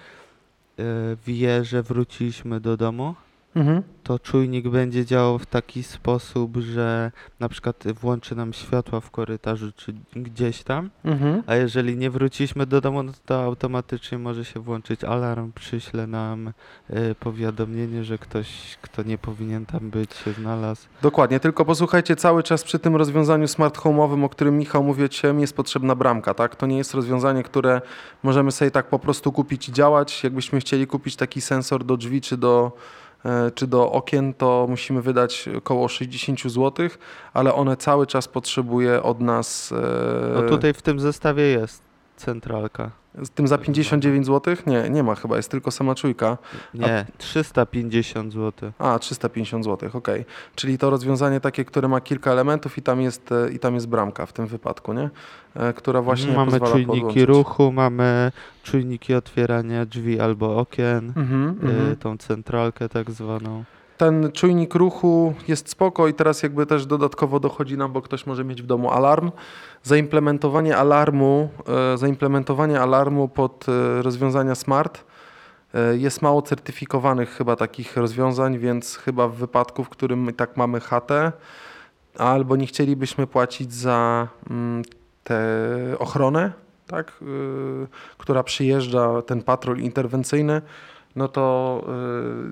wie, że wróciliśmy do domu, Mhm. to czujnik będzie działał w taki sposób, że na przykład włączy nam światła w korytarzu czy gdzieś tam, Mhm. a jeżeli nie wróciliśmy do domu, no to automatycznie może się włączyć alarm, przyśle nam y, powiadomienie, że ktoś, kto nie powinien tam być, się znalazł. Dokładnie, tylko posłuchajcie, cały czas przy tym rozwiązaniu smart home'owym, o którym Michał mówił jest potrzebna bramka, tak? To nie jest rozwiązanie, które możemy sobie tak po prostu kupić i działać. Jakbyśmy chcieli kupić taki sensor do drzwi czy do, czy do okien, to musimy wydać około 60 zł, ale one cały czas potrzebuje od nas... e, No tutaj w tym zestawie jest centralka. Z tym za 59 zł? Nie, nie ma chyba, jest tylko sama czujka. Nie, 350 zł. A, 350 zł, okej. Czyli to rozwiązanie takie, które ma kilka elementów i tam jest, e, i tam jest bramka w tym wypadku, nie? E, Która właśnie mamy pozwala czujniki podłączyć. ruchu, mamy czujniki otwierania drzwi albo okien, Mhm, y, tą centralkę tak zwaną. Ten czujnik ruchu jest spoko i teraz jakby też dodatkowo dochodzi nam, bo ktoś może mieć w domu alarm. Zaimplementowanie alarmu, e, zaimplementowanie alarmu pod e, rozwiązania smart e, jest mało certyfikowanych chyba takich rozwiązań, więc chyba w wypadku, w którym my tak mamy chatę, albo nie chcielibyśmy płacić za mm, tę ochronę, tak, y, która przyjeżdża, ten patrol interwencyjny, no to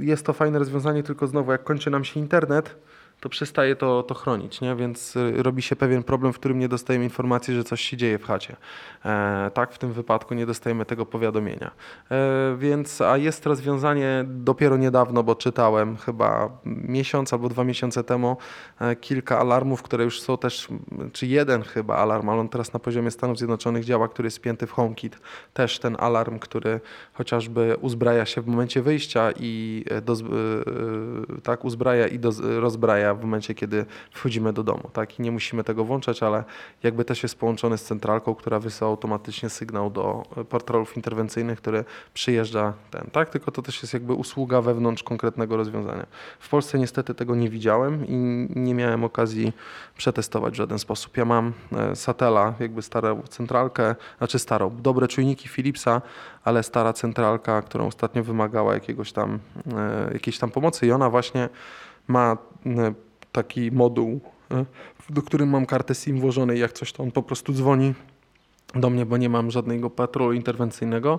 y, jest to fajne rozwiązanie, tylko znowu jak kończy nam się internet, to przestaje to, to chronić, nie? więc y, robi się pewien problem, w którym nie dostajemy informacji, że coś się dzieje w chacie. E, tak, w tym wypadku nie dostajemy tego powiadomienia. E, więc, a jest rozwiązanie dopiero niedawno, bo czytałem chyba miesiąc albo dwa miesiące temu e, kilka alarmów, które już są też, czy jeden chyba alarm, ale on teraz na poziomie Stanów Zjednoczonych działa, który jest spięty w HomeKit. Też ten alarm, który chociażby uzbraja się w momencie wyjścia i e, doz, e, e, tak, uzbraja i doz, rozbraja w momencie, kiedy wchodzimy do domu. Tak? I nie musimy tego włączać, ale jakby też jest połączony z centralką, która wysyła automatycznie sygnał do e, patrolów interwencyjnych, który przyjeżdża ten, tak? Tylko to też jest jakby usługa wewnątrz konkretnego rozwiązania. W Polsce niestety tego nie widziałem i nie miałem okazji przetestować w żaden sposób. Ja mam e, Satela, jakby starą centralkę, znaczy starą, dobre czujniki Philipsa, ale stara centralka, którą ostatnio wymagała jakiegoś tam, e, jakiejś tam pomocy i ona właśnie ma taki moduł, e, do którym mam kartę SIM włożonej, jak coś to on po prostu dzwoni do mnie, bo nie mam żadnego patrolu interwencyjnego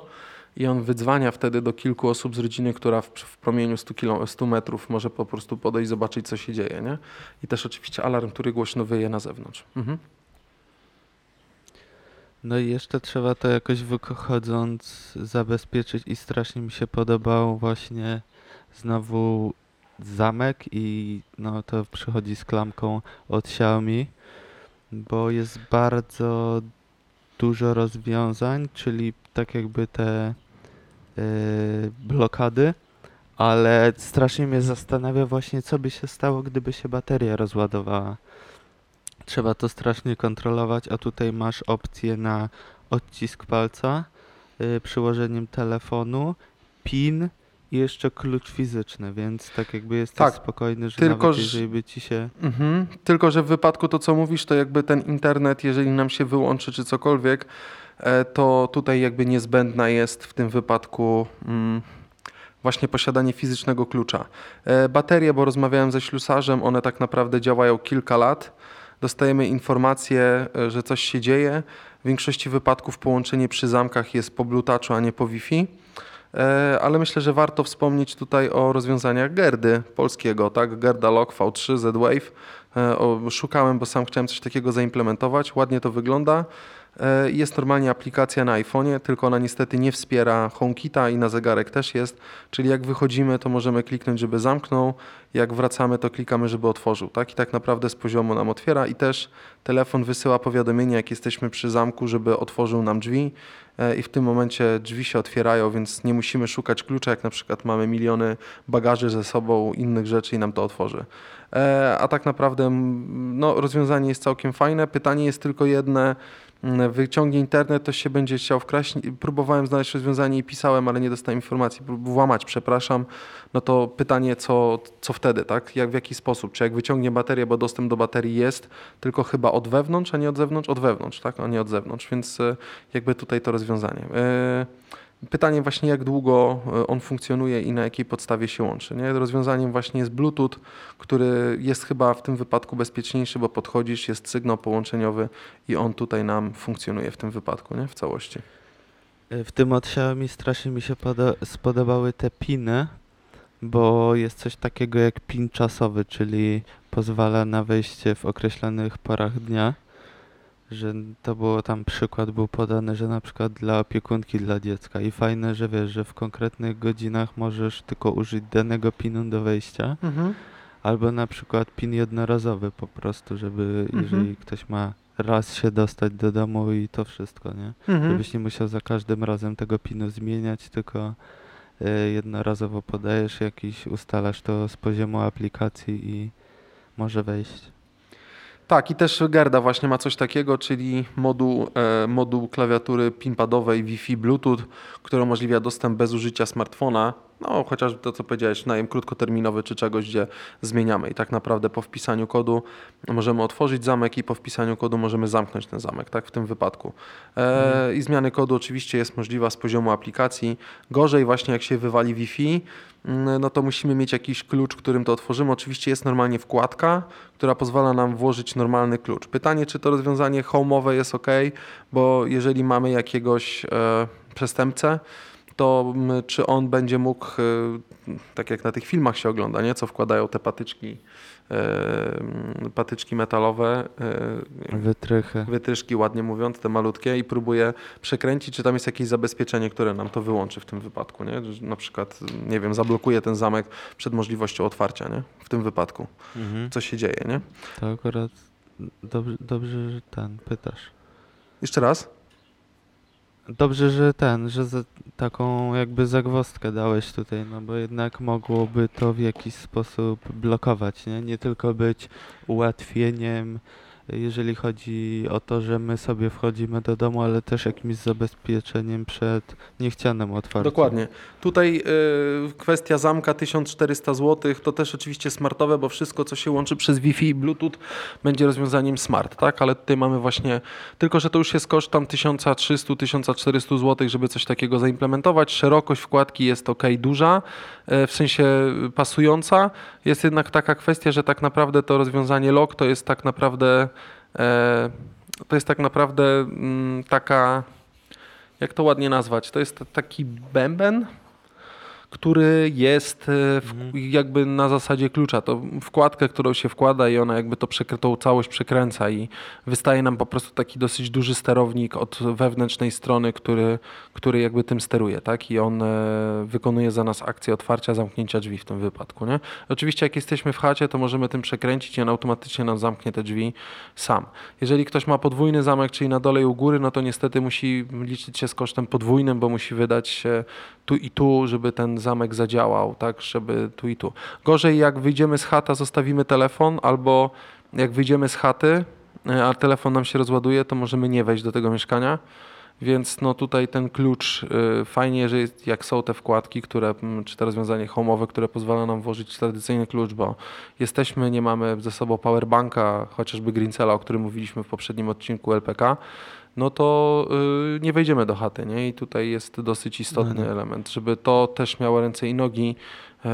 i on wydzwania wtedy do kilku osób z rodziny, która w, w promieniu 100, kilo, 100 metrów może po prostu podejść, zobaczyć, co się dzieje, nie? I też oczywiście alarm, który głośno wyje na zewnątrz. Mhm. No i jeszcze trzeba to jakoś wychodząc zabezpieczyć i strasznie mi się podobał właśnie znowu zamek i no to przychodzi z klamką od Xiaomi, bo jest bardzo dużo rozwiązań, czyli tak jakby te yy, blokady, ale strasznie mnie zastanawia właśnie co by się stało, gdyby się bateria rozładowała. Trzeba to strasznie kontrolować, a tutaj masz opcję na odcisk palca, y, przyłożeniem telefonu, PIN i jeszcze klucz fizyczny, więc tak jakby jesteś Tak, spokojny, że tylko nawet że- jeżeli by ci się... Mhm. Tylko, że w wypadku to, co mówisz, to jakby ten internet, jeżeli nam się wyłączy czy cokolwiek, e, to tutaj jakby niezbędna jest w tym wypadku mm, właśnie posiadanie fizycznego klucza. E, Baterie, bo rozmawiałem ze ślusarzem, one tak naprawdę działają kilka lat. Dostajemy informację, e, że coś się dzieje. W większości wypadków połączenie przy zamkach jest po Bluetoothie, a nie po Wi-Fi. E, Ale myślę, że warto wspomnieć tutaj o rozwiązaniach Gerdy polskiego, tak? Gerda Lock V3 Z-Wave. E, Szukałem, bo sam chciałem coś takiego zaimplementować. Ładnie to wygląda. E, Jest normalnie aplikacja na iPhone'ie, tylko ona niestety nie wspiera HomeKita i na zegarek też jest. Czyli jak wychodzimy, to możemy kliknąć, żeby zamknął. Jak wracamy, to klikamy, żeby otworzył. Tak? I tak naprawdę z poziomu nam otwiera i też telefon wysyła powiadomienie, jak jesteśmy przy zamku, żeby otworzył nam drzwi e, i w tym momencie drzwi się otwierają, więc nie musimy szukać klucza, jak na przykład mamy miliony bagaży ze sobą, innych rzeczy i nam to otworzy. E, A tak naprawdę no, rozwiązanie jest całkiem fajne. Pytanie jest tylko jedne. Mm, Wyciągnie internet, to się będzie chciał wkraść. Próbowałem znaleźć rozwiązanie i pisałem, ale nie dostałem informacji. Włamać, przepraszam. No to pytanie, co, co wtedy, tak? Jak, w jaki sposób? Czy jak wyciągnie baterię, bo dostęp do baterii jest, tylko chyba od wewnątrz, a nie od zewnątrz? Od wewnątrz, tak? A nie od zewnątrz, więc e, jakby tutaj to rozwiązanie. E, Pytanie właśnie, jak długo e, on funkcjonuje i na jakiej podstawie się łączy. Nie? Rozwiązaniem właśnie jest Bluetooth, który jest chyba w tym wypadku bezpieczniejszy, bo podchodzisz, jest sygnał połączeniowy i on tutaj nam funkcjonuje w tym wypadku, nie? w całości. Y, W tym od Xiaomi strasznie mi się poda- spodobały te piny, bo jest coś takiego jak pin czasowy, czyli pozwala na wejście w określonych porach dnia. Że to było tam przykład był podany, że na przykład dla opiekunki dla dziecka i fajne, że wiesz, że w konkretnych godzinach możesz tylko użyć danego pinu do wejścia, albo na przykład pin jednorazowy po prostu, żeby Mhm. jeżeli ktoś ma raz się dostać do domu i to wszystko, nie? Mhm. Żebyś nie musiał za każdym razem tego pinu zmieniać, tylko y, jednorazowo podajesz jakiś, ustalasz to z poziomu aplikacji i może wejść. Tak, i też Gerda właśnie ma coś takiego, czyli moduł, e, moduł klawiatury pinpadowej Wi-Fi Bluetooth, który umożliwia dostęp bez użycia smartfona. No, chociażby to, co powiedziałeś, najem krótkoterminowy czy czegoś, gdzie zmieniamy. I tak naprawdę po wpisaniu kodu możemy otworzyć zamek i po wpisaniu kodu możemy zamknąć ten zamek, tak w tym wypadku. E, I zmiany kodu oczywiście jest możliwa z poziomu aplikacji. Gorzej właśnie jak się wywali Wi-Fi, mm, no to musimy mieć jakiś klucz, którym to otworzymy. Oczywiście jest normalnie wkładka, która pozwala nam włożyć normalny klucz. Pytanie, czy to rozwiązanie home'owe jest ok, bo jeżeli mamy jakiegoś e, przestępcę, to mm, czy on będzie mógł, e, tak jak na tych filmach się ogląda, nie? co wkładają te patyczki, e, mm, patyczki metalowe, e, Wytrychy. wytryszki, ładnie mówiąc, te malutkie i próbuje przekręcić, czy tam jest jakieś zabezpieczenie, które nam to wyłączy w tym wypadku, nie? Na przykład, nie wiem, zablokuje ten zamek przed możliwością otwarcia, nie? W tym wypadku. Mhm. Co się dzieje, nie? To akurat dobrze, dobrze, że ten pytasz. Jeszcze raz? Dobrze, że ten, że za taką jakby zagwozdkę dałeś tutaj, no bo jednak mogłoby to w jakiś sposób blokować, nie? Nie tylko być ułatwieniem, jeżeli chodzi o to, że my sobie wchodzimy do domu, ale też jakimś zabezpieczeniem przed niechcianym otwarciem. Dokładnie. Tutaj y, kwestia zamka 1400 zł to też oczywiście smartowe, bo wszystko co się łączy przez Wi-Fi i Bluetooth będzie rozwiązaniem smart, tak? Ale tutaj mamy właśnie, tylko że to już jest koszt tam 1300-1400 zł, żeby coś takiego zaimplementować. Szerokość wkładki jest ok, duża, e, w sensie pasująca. Jest jednak taka kwestia, że tak naprawdę to rozwiązanie lock to jest tak naprawdę to jest tak naprawdę mm, taka jak to ładnie nazwać? To jest taki bęben, który jest e, w, jakby na zasadzie klucza. To wkładkę, którą się wkłada i ona jakby to tą całość przekręca i wystaje nam po prostu taki dosyć duży sterownik od wewnętrznej strony, który, który jakby tym steruje, tak? I on e, wykonuje za nas akcję otwarcia, zamknięcia drzwi w tym wypadku, nie? Oczywiście jak jesteśmy w chacie, to możemy tym przekręcić i on automatycznie nam zamknie te drzwi sam. Jeżeli ktoś ma podwójny zamek, czyli na dole i u góry, no to niestety musi liczyć się z kosztem podwójnym, bo musi wydać się tu i tu, żeby ten zamek zadziałał, tak, żeby tu i tu. Gorzej jak wyjdziemy z chata, zostawimy telefon, albo jak wyjdziemy z chaty, e, a telefon nam się rozładuje, to możemy nie wejść do tego mieszkania Więc no tutaj ten klucz y, fajnie, że jest, jak są te wkładki, które, mm, czy to rozwiązanie homeowe, które pozwala nam włożyć tradycyjny klucz, bo jesteśmy, nie mamy ze sobą powerbanka, chociażby Greencella, o którym mówiliśmy w poprzednim odcinku LPK, no to y, nie wejdziemy do chaty, nie? I tutaj jest dosyć istotny No nie. element, żeby to też miało ręce i nogi,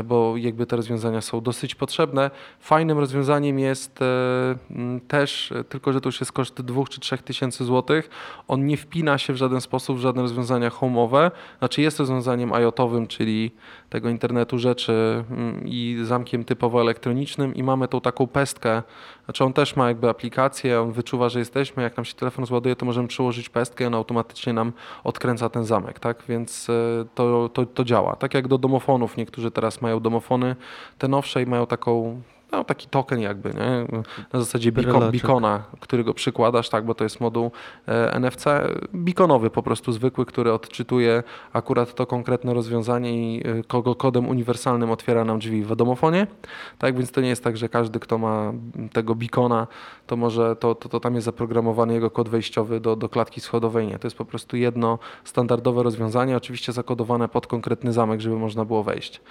bo jakby te rozwiązania są dosyć potrzebne. Fajnym rozwiązaniem jest e, też, e, tylko że to już jest koszt 2 czy 3 tysięcy złotych, on nie wpina się w żaden sposób w żadne rozwiązania homeowe, znaczy jest rozwiązaniem IoT-owym, czyli tego internetu rzeczy i zamkiem typowo elektronicznym i mamy tą taką pestkę, znaczy on też ma jakby aplikację, on wyczuwa, że jesteśmy, jak nam się telefon zładuje, to możemy przyłożyć pestkę i on automatycznie nam odkręca ten zamek, tak, więc e, to, to, to działa. Tak jak do domofonów, niektórzy teraz mają domofony, te nowsze i mają taką no, taki token jakby, nie? na zasadzie beacon, beacona, który go przykładasz, tak, bo to jest moduł e, NFC, beaconowy po prostu zwykły, który odczytuje akurat to konkretne rozwiązanie i e, kogo kodem uniwersalnym otwiera nam drzwi w domofonie. Tak więc to nie jest tak, że każdy, kto ma tego beacona, to może to, to, to tam jest zaprogramowany jego kod wejściowy do, do klatki schodowej. Nie, to jest po prostu jedno standardowe rozwiązanie, oczywiście zakodowane pod konkretny zamek, żeby można było wejść.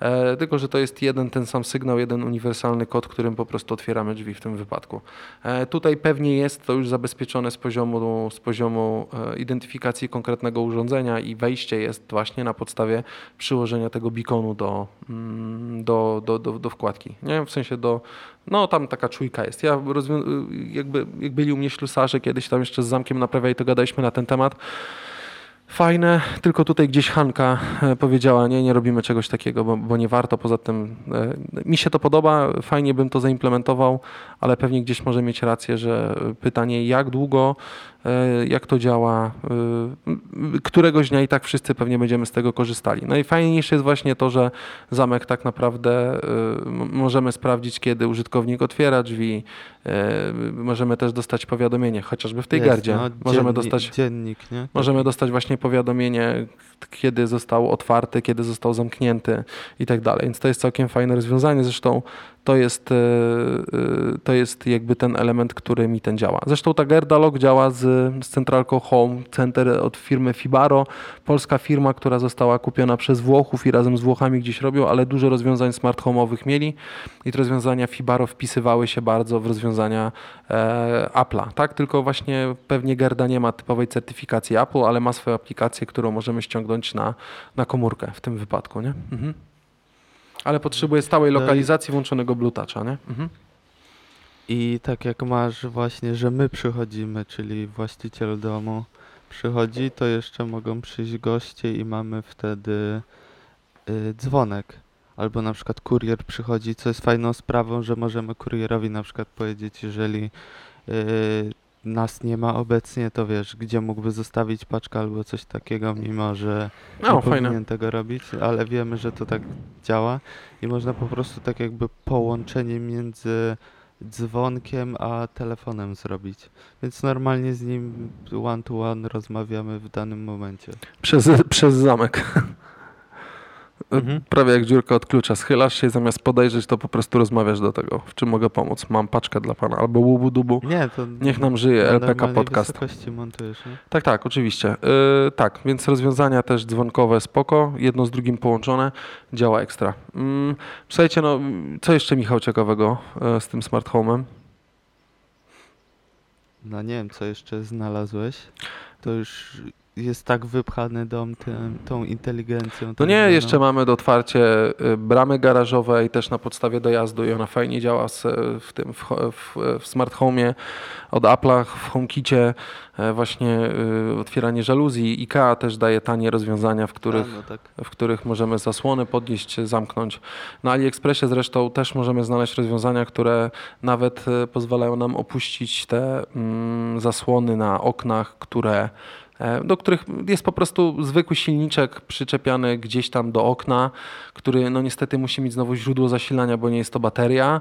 E, tylko, że to jest jeden ten sam sygnał, jeden uniwersalny kod, którym po prostu otwieramy drzwi w tym wypadku. E, tutaj pewnie jest to już zabezpieczone z poziomu, z poziomu e, identyfikacji konkretnego urządzenia i wejście jest właśnie na podstawie przyłożenia tego beaconu do, mm, do, do, do, do wkładki. Nie? W sensie do, no tam taka czujka jest. Ja rozwią- jakby, jak byli u mnie ślusarze kiedyś tam jeszcze z zamkiem naprawiali, to gadaliśmy na ten temat. Fajne, tylko tutaj gdzieś Hanka e, powiedziała, nie, nie robimy czegoś takiego, bo, bo nie warto. Poza tym e, mi się to podoba, fajnie bym to zaimplementował, ale pewnie gdzieś może mieć rację, że pytanie jak długo, e, jak to działa, e, któregoś dnia i tak wszyscy pewnie będziemy z tego korzystali. Najfajniejsze jest właśnie to, że zamek tak naprawdę e, możemy sprawdzić, kiedy użytkownik otwiera drzwi, e, możemy też dostać powiadomienie, chociażby w tej Jest, gardzie. no, możemy dziennik- dostać Dziennik, nie? Możemy dostać właśnie powiadomienie, kiedy został otwarty, kiedy został zamknięty i tak dalej. Więc to jest całkiem fajne rozwiązanie. Zresztą to jest, e, e, to jest jakby ten element, który mi ten działa. Zresztą ta Gerdalog działa z, z centralką Home Center od firmy Fibaro. Polska firma, która została kupiona przez Włochów i razem z Włochami gdzieś robią, ale dużo rozwiązań smart home'owych mieli i te rozwiązania Fibaro wpisywały się bardzo w rozwiązania e, Apple'a, tak? Tylko właśnie pewnie Gerda nie ma typowej certyfikacji Apple, ale ma swoją aplikację, którą możemy ściągnąć na, na komórkę w tym wypadku, nie? Mhm. Ale potrzebuje stałej No lokalizacji włączonego Bluetooth'a, nie? Mhm. I tak jak masz właśnie, że my przychodzimy, czyli właściciel domu przychodzi, to jeszcze mogą przyjść goście i mamy wtedy y, dzwonek. Albo na przykład kurier przychodzi, co jest fajną sprawą, że możemy kurierowi na przykład powiedzieć, jeżeli y, nas nie ma obecnie, to wiesz, gdzie mógłby zostawić paczkę albo coś takiego, mimo że nie O, fajne. powinien tego robić, ale wiemy, że to tak działa i można po prostu tak jakby połączenie między dzwonkiem a telefonem zrobić. Więc normalnie z nim one to one rozmawiamy w danym momencie. Przez, przez zamek. Mhm. Prawie jak dziurka od klucza. Schylasz się i zamiast podejrzeć, to po prostu rozmawiasz do tego. W czym mogę pomóc? Mam paczkę dla pana. Albo łubu dubu. Nie, to Niech nam żyje na LPK Podcast. wysokości montujesz, nie? Tak, tak, oczywiście. Yy, tak, więc rozwiązania też dzwonkowe spoko, jedno z drugim połączone, działa ekstra. Mm, słuchajcie, no, co jeszcze Michał ciekawego e, z tym smart home'em? No nie wiem, co jeszcze znalazłeś. To już jest tak wypchany dom tym, tą inteligencją. No tak nie, zwaną. jeszcze mamy do otwarcie y, bramy garażowej też na podstawie dojazdu i ona fajnie działa w tym w, w, w smart home'ie od Apple'a, w HomeKicie e, właśnie y, otwieranie żaluzji. IKEA też daje tanie rozwiązania, w których A, no tak. w których możemy zasłony podnieść, zamknąć. Na AliExpressie zresztą też możemy znaleźć rozwiązania, które nawet e, pozwalają nam opuścić te mm, zasłony na oknach, które do których jest po prostu zwykły silniczek przyczepiany gdzieś tam do okna, który no niestety musi mieć znowu źródło zasilania, bo nie jest to bateria.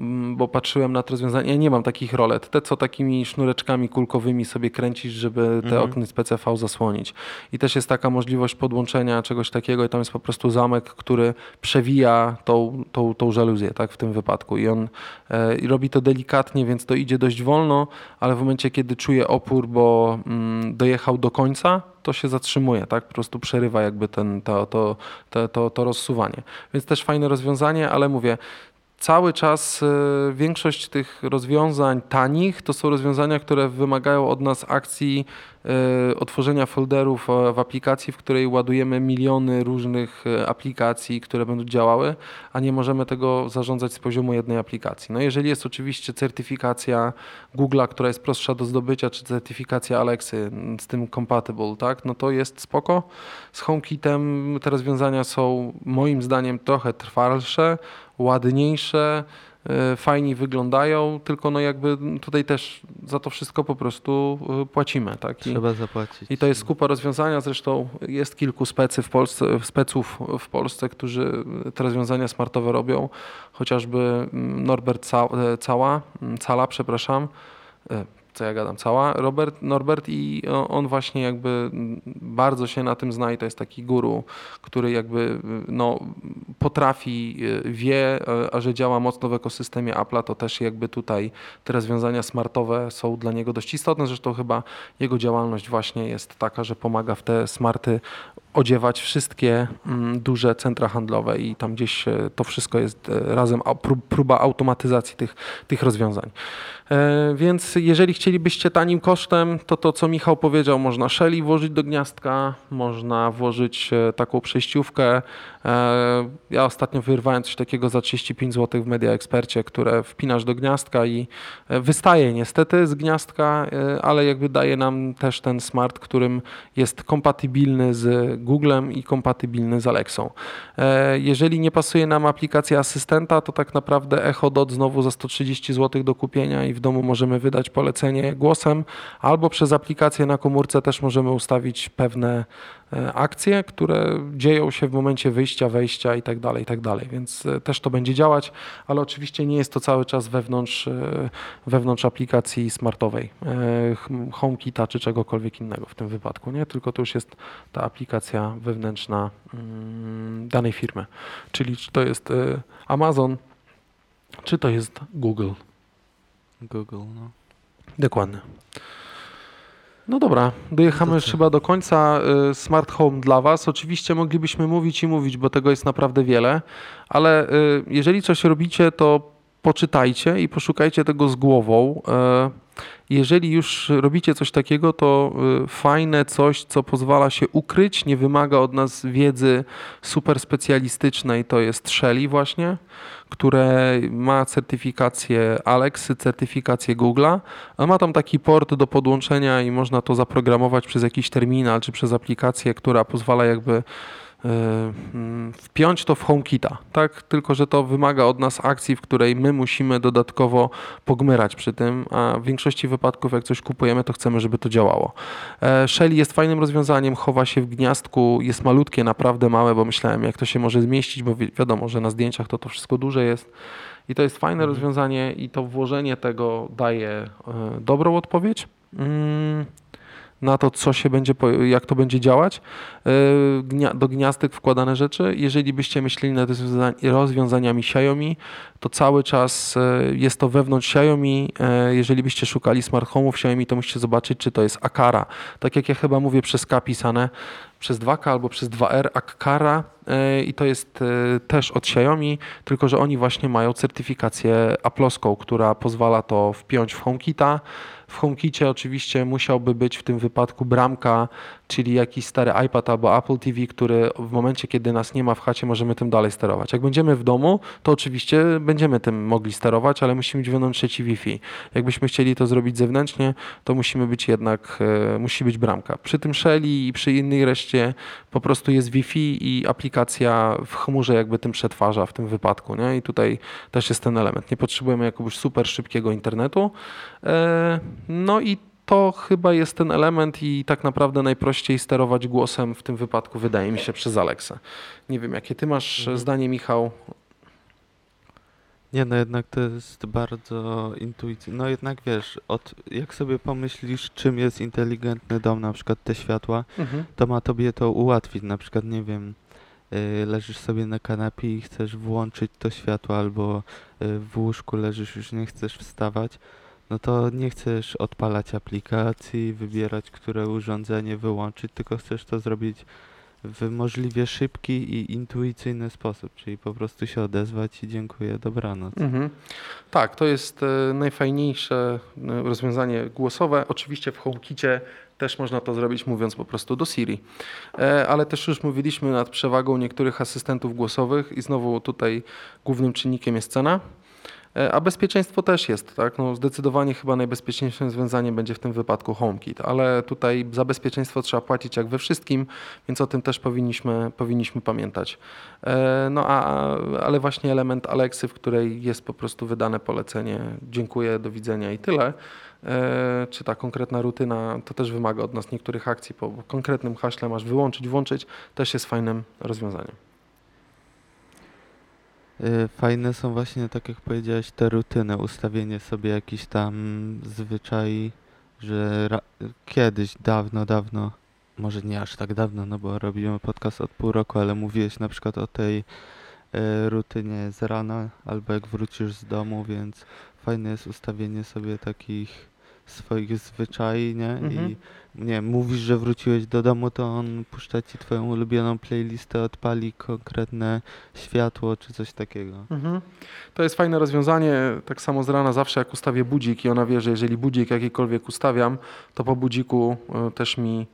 Mm, bo patrzyłem na to rozwiązanie. Ja nie mam takich rolet. Te, co takimi sznureczkami kulkowymi sobie kręcisz, żeby te Mhm. okny z PCV zasłonić. I też jest taka możliwość podłączenia czegoś takiego i tam jest po prostu zamek, który przewija tą, tą, tą żaluzję, tak, w tym wypadku. I on e, i robi to delikatnie, więc to idzie dość wolno, ale w momencie, kiedy czuje opór, bo mm, dojechał do końca, to się zatrzymuje, tak? Po prostu przerywa jakby ten, to, to, to, to, to rozsuwanie. Więc też fajne rozwiązanie, ale mówię, cały czas e, większość tych rozwiązań tanich to są rozwiązania, które wymagają od nas akcji otworzenia folderów e, w aplikacji, w której ładujemy miliony różnych e, aplikacji, które będą działały, a nie możemy tego zarządzać z poziomu jednej aplikacji. No jeżeli jest oczywiście certyfikacja Google'a, która jest prostsza do zdobycia, czy certyfikacja Alexy z tym compatible, tak, no to jest spoko. Z HomeKitem te rozwiązania są moim zdaniem trochę trwalsze, ładniejsze, e, fajniej wyglądają, tylko no jakby tutaj też za to wszystko po prostu e, płacimy, tak? I, Trzeba zapłacić. i to jest kupa rozwiązania, zresztą jest kilku specy w Polsce, speców w Polsce, którzy te rozwiązania smartowe robią, chociażby mm, Norbert e, Cała, mm, Cala, przepraszam, co ja gadam, Cała, Robert, Norbert i on właśnie jakby bardzo się na tym zna i to jest taki guru, który jakby y, no, potrafi, y, wie, e, a że działa mocno w ekosystemie Apple'a, to też jakby tutaj te rozwiązania smartowe są dla niego dość istotne. Zresztą chyba jego działalność właśnie jest taka, że pomaga w te smarty odziewać wszystkie mm, duże centra handlowe i tam gdzieś e, to wszystko jest e, razem, próba automatyzacji tych, tych rozwiązań. E, Więc jeżeli chcielibyście tanim kosztem, to to, co Michał powiedział, można Shelly włożyć do gniazdka, można włożyć taką przejściówkę. Ja ostatnio wyrwałem coś takiego za 35 zł w Media Expercie, które wpinasz do gniazdka i wystaje niestety z gniazdka, ale jakby daje nam też ten smart, którym jest kompatybilny z Googlem i kompatybilny z Alexą. E, Jeżeli nie pasuje nam aplikacja asystenta, to tak naprawdę Echo Dot znowu za 130 zł do kupienia i w domu możemy wydać polecenie głosem, albo przez aplikację na komórce też możemy ustawić pewne akcje, które dzieją się w momencie wyjścia, wejścia i tak dalej, i tak dalej. Więc e, też to będzie działać, ale oczywiście nie jest to cały czas wewnątrz, e, wewnątrz aplikacji smartowej, e, HomeKita czy czegokolwiek innego w tym wypadku, nie? Tylko to już jest ta aplikacja wewnętrzna mm, danej firmy. Czyli czy to jest e, Amazon, czy to jest Google. Google, no. Dokładnie. No dobra, dojechamy już chyba do końca. Y, Smart Home dla Was. Oczywiście moglibyśmy mówić i mówić, bo tego jest naprawdę wiele, ale y, jeżeli coś robicie, to poczytajcie i poszukajcie tego z głową. Y, Jeżeli już robicie coś takiego, to y, fajne coś, co pozwala się ukryć, nie wymaga od nas wiedzy super specjalistycznej, to jest Shelly właśnie, które ma certyfikację Alexy, certyfikację Google'a, a ma tam taki port do podłączenia i można to zaprogramować przez jakiś terminal czy przez aplikację, która pozwala jakby e, wpiąć to w HomeKita, tak? Tylko, że to wymaga od nas akcji, w której my musimy dodatkowo pogmyrać przy tym, a w większości wypadków jak coś kupujemy, to chcemy, żeby to działało. E, Shelly jest fajnym rozwiązaniem, chowa się w gniazdku, jest malutkie, naprawdę małe, bo myślałem jak to się może zmieścić, bo wi- wiadomo, że na zdjęciach to to wszystko duże jest. I to jest fajne rozwiązanie i to włożenie tego daje e, dobrą odpowiedź mm, na to, co się będzie, jak to będzie działać. E, Do gniazdek wkładane rzeczy. Jeżeli byście myśleli nad rozwiąza- rozwiązaniami Xiaomi, to cały czas e, jest to wewnątrz Xiaomi. E, Jeżeli byście szukali smart home'ów Xiaomi, to musicie zobaczyć, czy to jest Akara. Tak jak ja chyba mówię przez K pisane, przez 2K albo przez 2R Akara e, i to jest też od Xiaomi, tylko że oni właśnie mają certyfikację Apple'owską, która pozwala to wpiąć w HomeKita. W HomeKicie oczywiście musiałby być w tym wypadku bramka, czyli jakiś stary iPad albo Apple TV, który w momencie, kiedy nas nie ma w chacie, możemy tym dalej sterować. Jak będziemy w domu, to oczywiście będziemy tym mogli sterować, ale musimy mieć wewnątrz sieci Wi-Fi. Jakbyśmy chcieli to zrobić zewnętrznie, to musimy być jednak, e, musi być bramka. Przy tym Shelly i przy innej reszcie po prostu jest Wi-Fi i aplikacja w chmurze jakby tym przetwarza w tym wypadku, nie? I tutaj też jest ten element. Nie potrzebujemy jakiegoś super szybkiego internetu. E, No i to chyba jest ten element i tak naprawdę najprościej sterować głosem w tym wypadku wydaje mi się przez Alexę. Nie wiem, jakie ty masz Mhm. zdanie, Michał? Nie, no jednak to jest bardzo intuicyjne. No jednak wiesz, od, jak sobie pomyślisz, czym jest inteligentny dom, na przykład te światła, Mhm. to ma tobie to ułatwić. Na przykład, nie wiem, y, leżysz sobie na kanapie i chcesz włączyć to światło, albo y, w łóżku leżysz, już nie chcesz wstawać, no to nie chcesz odpalać aplikacji, wybierać, które urządzenie wyłączyć, tylko chcesz to zrobić w możliwie szybki i intuicyjny sposób, czyli po prostu się odezwać i dziękuję, dobranoc. Mhm. Tak, to jest e, najfajniejsze e, rozwiązanie głosowe. Oczywiście w HomeKicie też można to zrobić mówiąc po prostu do Siri. E, Ale też już mówiliśmy nad przewagą niektórych asystentów głosowych i znowu tutaj głównym czynnikiem jest cena. E, A bezpieczeństwo też jest, tak? No zdecydowanie chyba najbezpieczniejszym rozwiązaniem będzie w tym wypadku HomeKit, ale tutaj za bezpieczeństwo trzeba płacić jak we wszystkim, więc o tym też powinniśmy, powinniśmy pamiętać. E, No a, ale właśnie element Alexy, w której jest po prostu wydane polecenie, dziękuję, do widzenia i tyle, e, czy ta konkretna rutyna, to też wymaga od nas niektórych akcji, po konkretnym haśle masz wyłączyć, włączyć, też jest fajnym rozwiązaniem. Y, Fajne są właśnie, tak jak powiedziałeś, te rutyny, ustawienie sobie jakiś tam zwyczaj, że kiedyś, dawno, dawno, może nie aż tak dawno, no bo robimy podcast od pół roku, ale mówiłeś na przykład o tej y, rutynie z rana, albo jak wrócisz z domu, więc fajne jest ustawienie sobie takich swoich zwyczai, nie? Mhm. I nie, mówisz, że wróciłeś do domu, to on puszcza ci twoją ulubioną playlistę, odpali konkretne światło czy coś takiego. Mhm. To jest fajne rozwiązanie. Tak samo z rana zawsze jak ustawię budzik i ona wie, że jeżeli budzik jakikolwiek ustawiam, to po budziku e, też mi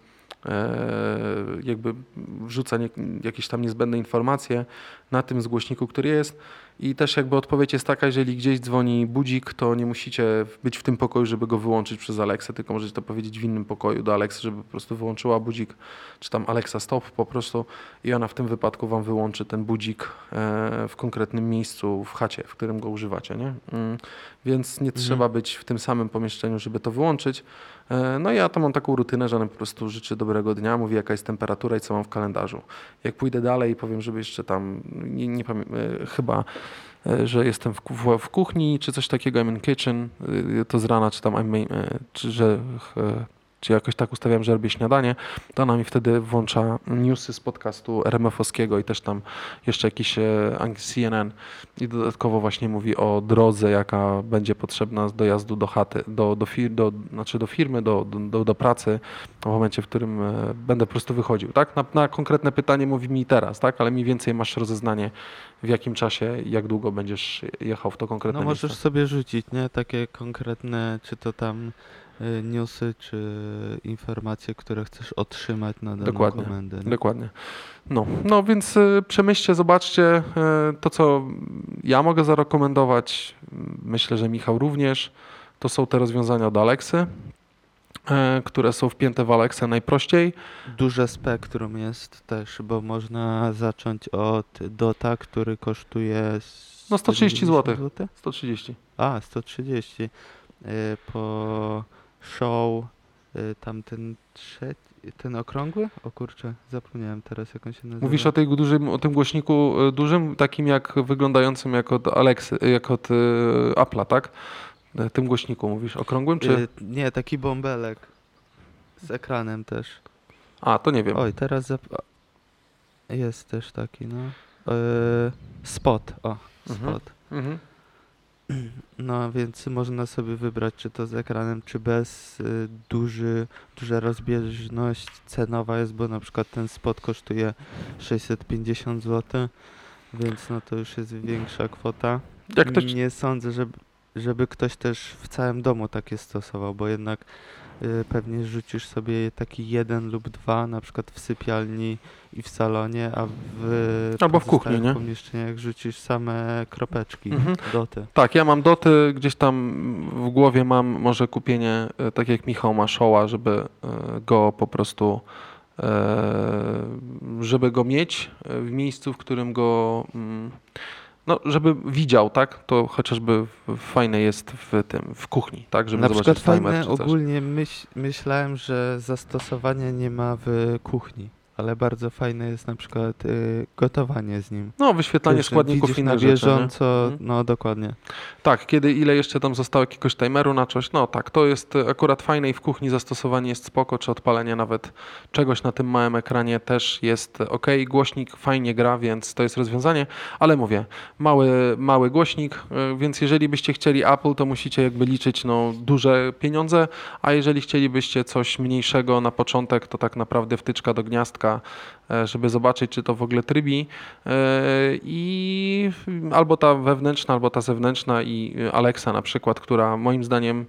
jakby wrzuca nie, jakieś tam niezbędne informacje na tym zgłośniku, który jest. I też jakby odpowiedź jest taka, jeżeli gdzieś dzwoni budzik, to nie musicie być w tym pokoju, żeby go wyłączyć przez Alexę, tylko możecie to powiedzieć w innym pokoju do Alexy, żeby po prostu wyłączyła budzik, czy tam Alexa stop po prostu i ona w tym wypadku wam wyłączy ten budzik e, w konkretnym miejscu w chacie, w którym go używacie, nie? Mm, Więc nie trzeba być w tym samym pomieszczeniu, żeby to wyłączyć. E, No ja to mam taką rutynę, że ona po prostu życzy dobrego dnia, mówi jaka jest temperatura i co mam w kalendarzu. Jak pójdę dalej i powiem, żeby jeszcze tam, nie, nie pamiętam, e, chyba, e, że jestem w, w, w kuchni, czy coś takiego, I'm in kitchen, to z rana, czy tam, I'm, czy że czy jakoś tak ustawiam, że robię śniadanie, to ona mi wtedy włącza newsy z podcastu RMF-owskiego i też tam jeszcze jakiś e, CNN i dodatkowo właśnie mówi o drodze, jaka będzie potrzebna z dojazdu do chaty, do, do, fir, do, znaczy do firmy, do, do, do pracy w momencie, w którym e, będę po prostu wychodził, tak? Na, na konkretne pytanie mówi mi teraz, tak? Ale mniej więcej masz rozeznanie w jakim czasie, jak długo będziesz jechał w to konkretne No możesz miejsce. sobie rzucić, nie? Takie konkretne, czy to tam newsy, czy informacje, które chcesz otrzymać na daną Dokładnie. komendę. nie? Dokładnie. No, no więc y, przemyślcie, zobaczcie y, to, co ja mogę zarekomendować. Myślę, że Michał również. To są te rozwiązania od Alexy, y, które są wpięte w Alexę najprościej. Duże spektrum jest też, bo można zacząć od Dota, który kosztuje No, 130 190 zł. zł? 130. A, 130. Y, Po show, y, tamten trzeci, ten okrągły? O kurczę, zapomniałem teraz jak on się nazywa. Mówisz o, tej dużym, o tym głośniku y, dużym, takim jak wyglądającym jak od Alexy, y, jak od y, Apple'a, tak? Tym głośniku mówisz, okrągłym czy... Nie, taki bąbelek z ekranem też. A, to nie wiem. Oj, teraz zap... jest też taki, no. Spot, o, Mhm. spot. Mhm. No więc można sobie wybrać, czy to z ekranem, czy bez. Y, duży, duża rozbieżność cenowa jest, bo na przykład ten spot kosztuje 650 zł, więc no to już jest większa kwota. Jak. Nie sądzę, żeby, żeby ktoś też w całym domu takie stosował, bo jednak pewnie rzucisz sobie taki jeden lub dwa, na przykład w sypialni i w salonie, a w Albo w kuchni, nie? pomieszczeniach rzucisz same kropeczki, Mhm. doty. Tak, ja mam doty, gdzieś tam w głowie mam może kupienie, e, tak jak Michał ma szoła, żeby e, go po prostu, żeby go mieć w miejscu, w którym go, mm, no, żeby widział, tak? To chociażby fajne jest w tym, w kuchni, tak? Żeby Na zobaczyć przykład timer fajne ogólnie myśl, myślałem, że zastosowania nie ma w kuchni. Ale bardzo fajne jest na przykład y, gotowanie z nim. No, wyświetlanie Wiesz, składników innych na bieżąco, Mhm. no dokładnie. Tak, kiedy ile jeszcze tam zostało jakiegoś timeru na coś, no tak, to jest akurat fajne i w kuchni zastosowanie jest spoko, czy odpalenie nawet czegoś na tym małym ekranie też jest ok. Głośnik fajnie gra, więc to jest rozwiązanie, ale mówię, mały, mały głośnik, e, więc jeżeli byście chcieli Apple, to musicie jakby liczyć no, duże pieniądze, a jeżeli chcielibyście coś mniejszego na początek, to tak naprawdę wtyczka do gniazdka, e, żeby zobaczyć, czy to w ogóle trybi e, i albo ta wewnętrzna, albo ta zewnętrzna i Alexa na przykład, która moim zdaniem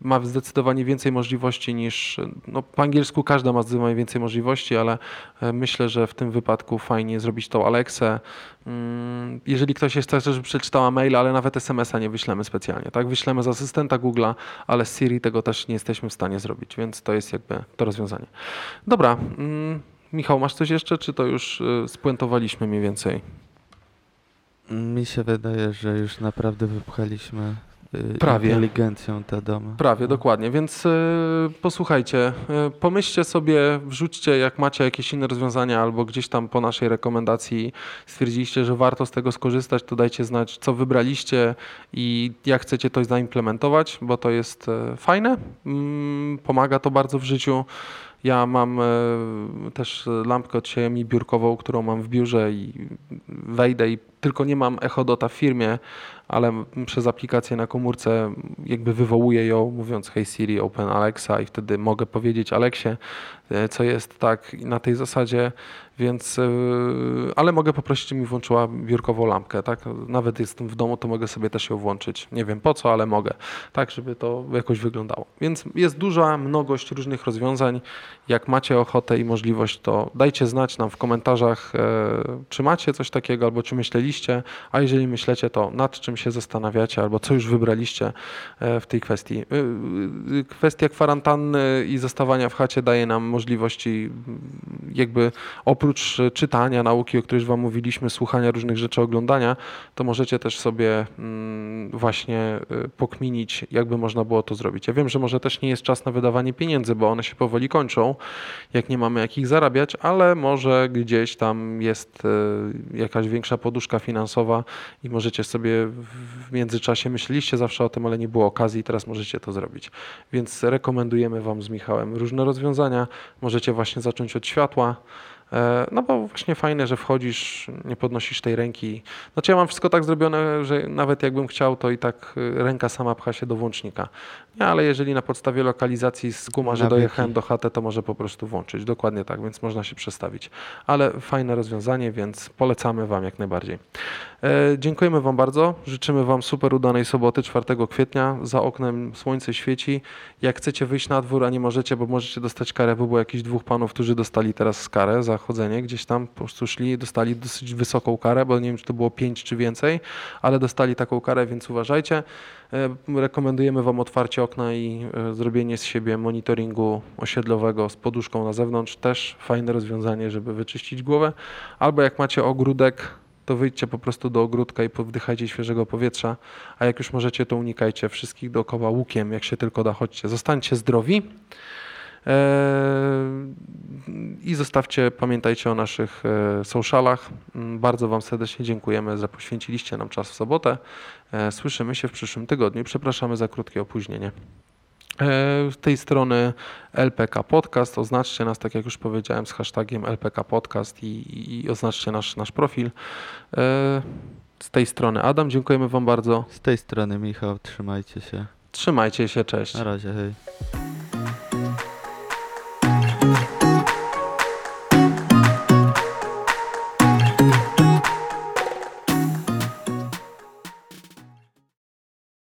ma zdecydowanie więcej możliwości niż, no po angielsku każda ma zdecydowanie więcej możliwości, ale e, myślę, że w tym wypadku fajnie zrobić tą Alexę. Mm, Jeżeli ktoś jest chce, żeby przeczytała maila, ale nawet SMS-a nie wyślemy specjalnie, tak? Wyślemy z asystenta Google'a, ale z Siri tego też nie jesteśmy w stanie zrobić, więc to jest jakby to rozwiązanie. Dobra, mm, Michał, masz coś jeszcze, czy to już y, spuentowaliśmy mniej więcej? Mi się wydaje, że już naprawdę wypchaliśmy y, Prawie. inteligencją te domy. Prawie, No. dokładnie. Więc y, posłuchajcie, y, pomyślcie sobie, wrzućcie, jak macie jakieś inne rozwiązania, albo gdzieś tam po naszej rekomendacji stwierdziliście, że warto z tego skorzystać, to dajcie znać, co wybraliście i jak chcecie to zaimplementować, bo to jest y, fajne. Mm, pomaga to bardzo w życiu. Ja mam e, też lampkę od Xiaomi biurkową, którą mam w biurze i wejdę i tylko nie mam Echodota w firmie, ale przez aplikację na komórce jakby wywołuję ją mówiąc Hey Siri, Open Alexa i wtedy mogę powiedzieć Aleksie, e, co jest tak na tej zasadzie, więc e, ale mogę poprosić, żeby mi włączyła biurkową lampkę, tak? Nawet jestem w domu, to mogę sobie też ją włączyć. Nie wiem po co, ale mogę, tak, żeby to jakoś wyglądało. Więc jest duża mnogość różnych rozwiązań. Jak macie ochotę i możliwość, to dajcie znać nam w komentarzach, e, czy macie coś takiego, albo czy myśleliście, a jeżeli myślecie, to nad czym się zastanawiacie, albo co już wybraliście e, w tej kwestii. Y, y, Kwestia kwarantanny i zostawania w chacie daje nam możliwości mm, jakby oprócz e, czytania, nauki, o której już Wam mówiliśmy, słuchania różnych rzeczy, oglądania, to możecie też sobie mm, właśnie pokminić, jakby można było to zrobić. Ja wiem, że może też nie jest czas na wydawanie pieniędzy, bo one się powoli kończą, jak nie mamy jakich zarabiać, ale może gdzieś tam jest jakaś większa poduszka finansowa i możecie sobie w międzyczasie, myśleliście zawsze o tym, ale nie było okazji, teraz możecie to zrobić. Więc rekomendujemy Wam z Michałem różne rozwiązania. Możecie właśnie zacząć od światła. E, No bo właśnie fajne, że wchodzisz, nie podnosisz tej ręki. Znaczy ja mam wszystko tak zrobione, że nawet jakbym chciał, to i tak y, ręka sama pcha się do włącznika. Nie, ale jeżeli na podstawie lokalizacji skuma, że Nawyki. dojechałem do chaty, to może po prostu włączyć. Dokładnie tak, więc można się przestawić. Ale fajne rozwiązanie, więc polecamy Wam jak najbardziej. E, dziękujemy Wam bardzo. Życzymy Wam super udanej soboty 4 kwietnia. Za oknem słońce świeci. Jak chcecie wyjść na dwór, a nie możecie, bo możecie dostać karę, bo było jakichś dwóch panów, którzy dostali teraz karę za chodzenie gdzieś tam, po prostu szli dostali dosyć wysoką karę, bo nie wiem, czy to było 5 czy więcej, ale dostali taką karę, więc uważajcie. E, Rekomendujemy Wam otwarcie okna i e, zrobienie z siebie monitoringu osiedlowego z poduszką na zewnątrz. Też fajne rozwiązanie, żeby wyczyścić głowę. Albo jak macie ogródek, to wyjdźcie po prostu do ogródka i powdychajcie świeżego powietrza, a jak już możecie, to unikajcie wszystkich dookoła łukiem, jak się tylko da, chodźcie. Zostańcie zdrowi i zostawcie, pamiętajcie o naszych e, socialach. Mm, Bardzo Wam serdecznie dziękujemy, że poświęciliście nam czas w sobotę. E, Słyszymy się w przyszłym tygodniu. Przepraszamy za krótkie opóźnienie. E, Z tej strony LPK Podcast. Oznaczcie nas, tak jak już powiedziałem, z hashtagiem LPK Podcast i, i, i oznaczcie nasz, nasz profil. Z tej strony Adam, dziękujemy Wam bardzo. Z tej strony Michał, trzymajcie się. Trzymajcie się, cześć. Na razie, hej.